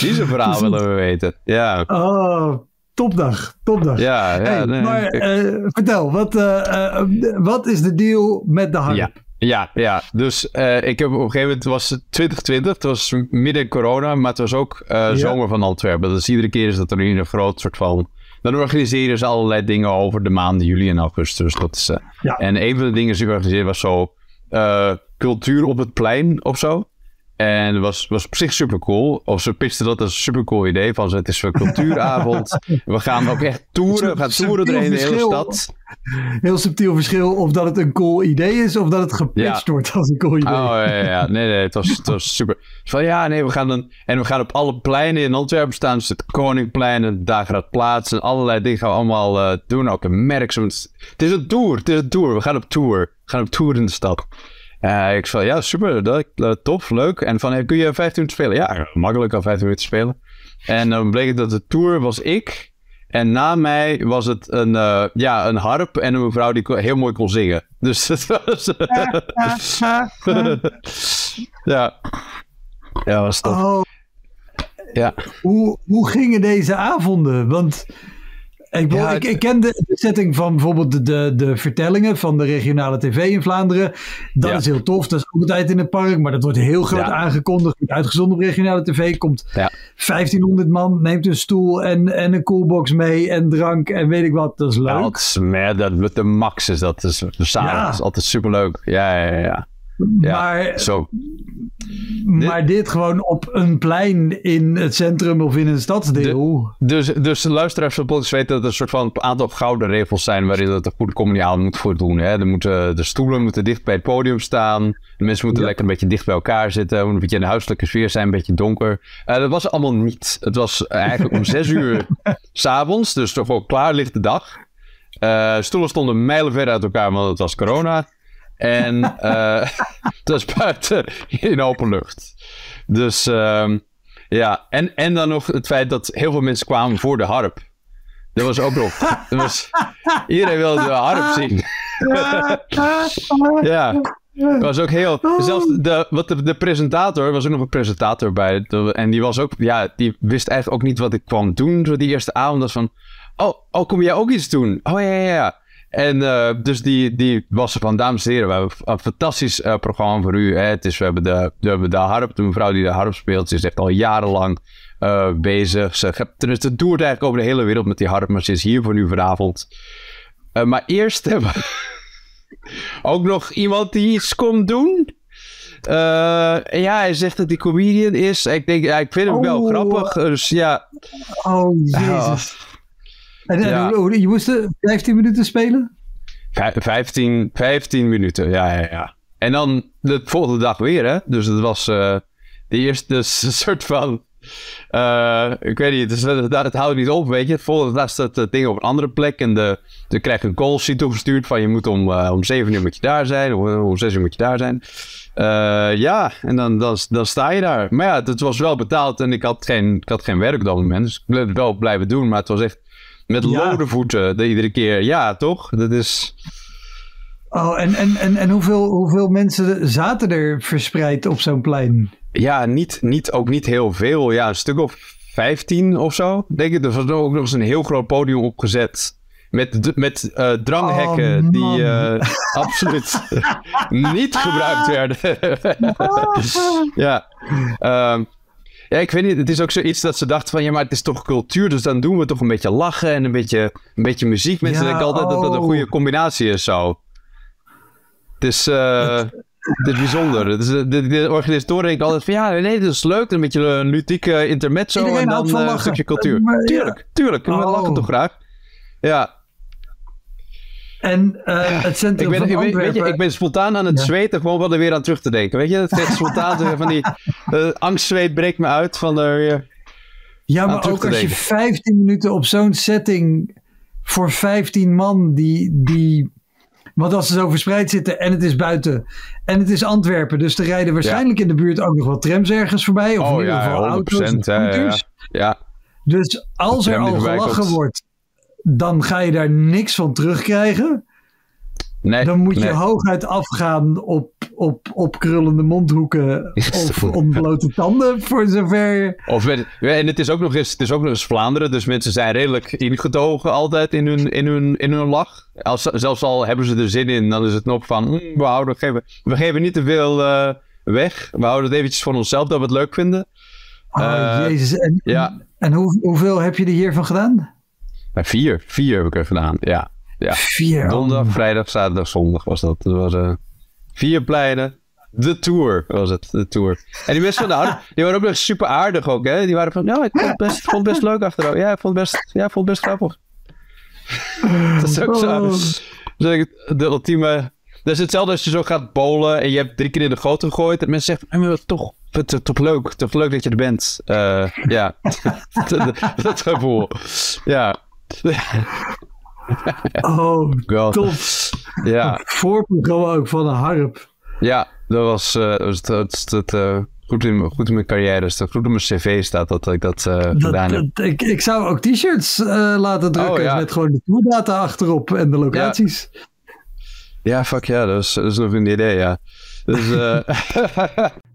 Die zijn verhaal willen we weten. Ja, Oh, topdag, topdag. ja, ja. Hey, nee. maar eh, vertel, wat, eh, eh, wat is de deal met de hype? ja, ja, ja. Dus eh, ik heb op een gegeven moment, het was 2020, het was midden corona, maar het was ook eh, zomer van Antwerpen. Dus iedere keer is dat er een groot soort van... Dan organiseren ze allerlei dingen over de maanden juli en augustus. Dat is, eh, Ja. En een van de dingen die ze organiseerden was zo cultuur op het plein of zo. En dat was, was op zich super cool. Of ze pitchten dat als een super cool idee. Van ze, het is een cultuuravond. we gaan ook echt toeren. We gaan toeren doorheen de hele stad. Heel subtiel verschil of dat het een cool idee is of dat het gepitcht Ja. wordt als een cool idee. Oh ja, ja. Nee, nee, het was, het was super. Van ja, nee, we gaan dan. En we gaan op alle pleinen in Antwerpen staan. Dus het Koningplein, het Dagraadplaats en allerlei dingen gaan we allemaal eh, doen. Ook een merk. Het is een tour, het is een tour. We gaan op tour. We gaan op tour in de stad. Eh, ik zei, ja, super, dat, tof, leuk. En van, hey, kun je 15 minuten spelen? Ja, makkelijk al 15 minuten spelen. En dan bleek het dat de tour was ik. En na mij was het een, eh, ja, een harp en een mevrouw die heel mooi kon zingen. Dus het was... ja. Ja, was tof. Oh, Ja. hoe, hoe gingen deze avonden? Want ik, bedoel, Ja, ik, ken de, de setting van bijvoorbeeld de, de, de vertellingen van de regionale tv in Vlaanderen. Dat Ja. is heel tof. Dat is ook altijd in het park, maar dat wordt heel groot Ja. aangekondigd. Wordt uitgezonden op regionale tv. Komt Ja. 1500 man, neemt een stoel en, en een coolbox mee en drank en weet ik wat. Dat is leuk. Ja, dat is meer, dat, de max is dat. Is altijd superleuk. Ja, ja, ja. Ja. Maar zo. Maar dit gewoon op een plein in het centrum of in een stadsdeel. Dus, dus de luisteraars van weten dat er een soort van aantal gouden regels zijn waarin dat een goede communiaal moet voordoen. Hè? Er moeten, de stoelen moeten dicht bij het podium staan. De mensen moeten lekker een beetje dicht bij elkaar zitten. Er moet een beetje in de huiselijke sfeer zijn, een beetje donker. Eh, dat was allemaal niet. Het was eigenlijk om zes uur s'avonds, dus toch wel klaar ligt de dag. Eh, stoelen stonden mijlenver uit elkaar, want het was corona. En eh het was buiten in open lucht. Dus ehm, ja, en, en dan nog het feit dat heel veel mensen kwamen voor de harp. Dat was ook nog. Dat was, iedereen wilde de harp zien. ja. Dat was ook heel. Zelfs de, wat de, presentator, was ook nog een presentator bij. En die was ook. Ja, die wist eigenlijk ook niet wat ik kwam doen. Zo die eerste avond. was van. Oh, oh, kom jij ook iets doen? Oh ja, ja, ja. En eh, dus die, die was er van, dames en heren, we hebben een fantastisch eh, programma voor u. Hè. Het is, we, hebben de, we hebben de harp, de mevrouw die de harp speelt, ze is echt al jarenlang eh, bezig. Ze, tenminste, het doert eigenlijk over de hele wereld met die harp, maar ze is hier voor u vanavond. Maar eerst hebben we ook nog iemand die iets komt doen. En ja, hij zegt dat hij comedian is. Ik denk, ja, ik vind hem wel Oh. grappig. Dus ja. Oh, jezus. En Ja. je moest er 15 minuten spelen? Vij- 15, 15 minuten, ja, ja, ja. En dan de volgende dag weer, hè. Dus het was eh, de eerste dus een soort van... eh, ik weet niet, dus, het, het houdt niet op, weet je. De volgende dag staat het ding op een andere plek. En de, dan krijg je een call sheet toegestuurd van... je moet om, eh, om 7 uur moet je daar zijn. Of eh, om 6 uur moet je daar zijn. Eh, ja, en dan, dan, dan sta je daar. Maar ja, het was wel betaald en ik had geen, ik had geen werk op dat moment. Dus ik bleef het wel blijven doen. Maar het was echt met Ja. lode voeten de, iedere keer. Ja, toch? Dat is... Oh, en, en, en, en hoeveel, hoeveel mensen zaten er verspreid op zo'n plein? Ja, niet, niet, ook niet heel veel. Ja, een stuk of 15 of zo. Denk ik. Er was ook nog eens een heel groot podium opgezet. Met, met eh, dranghekken Oh, die eh, absoluut niet gebruikt werden. ja. Ehm, ja, ik weet niet. Het is ook zoiets dat ze dachten van... Ja, maar het is toch cultuur. Dus dan doen we toch een beetje lachen en een beetje, een beetje muziek. Mensen Ja, denken altijd dat dat een oh. goede combinatie is zo. Het is... eh, het is bijzonder. Het is, de, de, organisatoren denken altijd van ja, nee, dit is leuk. Een beetje een ludieke intermezzo Iedereen en dan eh, een lachen. stukje cultuur. Maar. Tuurlijk, tuurlijk. We Oh. lachen toch graag. Ja. En eh, het Ik centrum ben, van ik, weet- je, ik ben spontaan aan het Ja. zweten gewoon wel er weer aan terug te denken. Weet je, het gaat spontaan van die eh, angstzweet breekt me uit van er Ja, maar ook als je denken. 15 minuten op zo'n setting voor 15 man die, die... Want als ze zo verspreid zitten en het is buiten en het is Antwerpen, dus er rijden waarschijnlijk in de buurt ook nog wat trams ergens voorbij. Of in Oh ieder ja, geval 100%. auto's Ja, ja, ja. ja. Dus als er al gelachen wordt, dan ga je daar niks van terugkrijgen. Nee, Dan moet je hooguit afgaan op, op, op krullende mondhoeken of ontblote tanden, voor zover... Of met, en het is ook nog eens, het is ook nog eens Vlaanderen, dus mensen zijn redelijk ingetogen altijd in hun, in hun, in hun lach. Als, zelfs al hebben ze er zin in, dan is het nog van, "Mm, we, houden, geven, we geven niet te veel eh, weg. We houden het eventjes voor onszelf dat we het leuk vinden. Oh, Eh, jezus. En, ja. en hoe, hoeveel heb je er hiervan gedaan? Maar vier, vier heb ik er gedaan, ja. ja. Vier, oh. Donderdag, vrijdag, zaterdag, zondag was dat. Dat was eh, vier pleinen. De tour was het, de tour. En die mensen van de die waren ook nog super aardig ook, hè. Die waren van, ja, ik vond het best, vond het best leuk achteraf. Ja, ik vond het best, ja, ik vond het best grappig. Dat is ook zo. Oh. Dat is de ultieme... Dat is hetzelfde als je zo gaat bowlen en je hebt drie keer in de goot gegooid. En mensen zeggen, "Eh, maar toch, het is toch leuk, toch leuk dat je er bent. Eh, ja, dat, dat gevoel. Ja. Oh, God. top. Ja. Voorprogramma ook van een harp. Ja, dat was, eh, dat het, eh, goed, in, goed in mijn carrière. Dus dat goed op mijn cv staat dat ik dat, eh, Dat, gedaan heb. dat- ik, ik zou ook t-shirts laten drukken Oh, ja. met gewoon de tourdata achterop en de locaties. Ja, fuck ja, dat is, dat is nog een idee, ja. Dus, eh,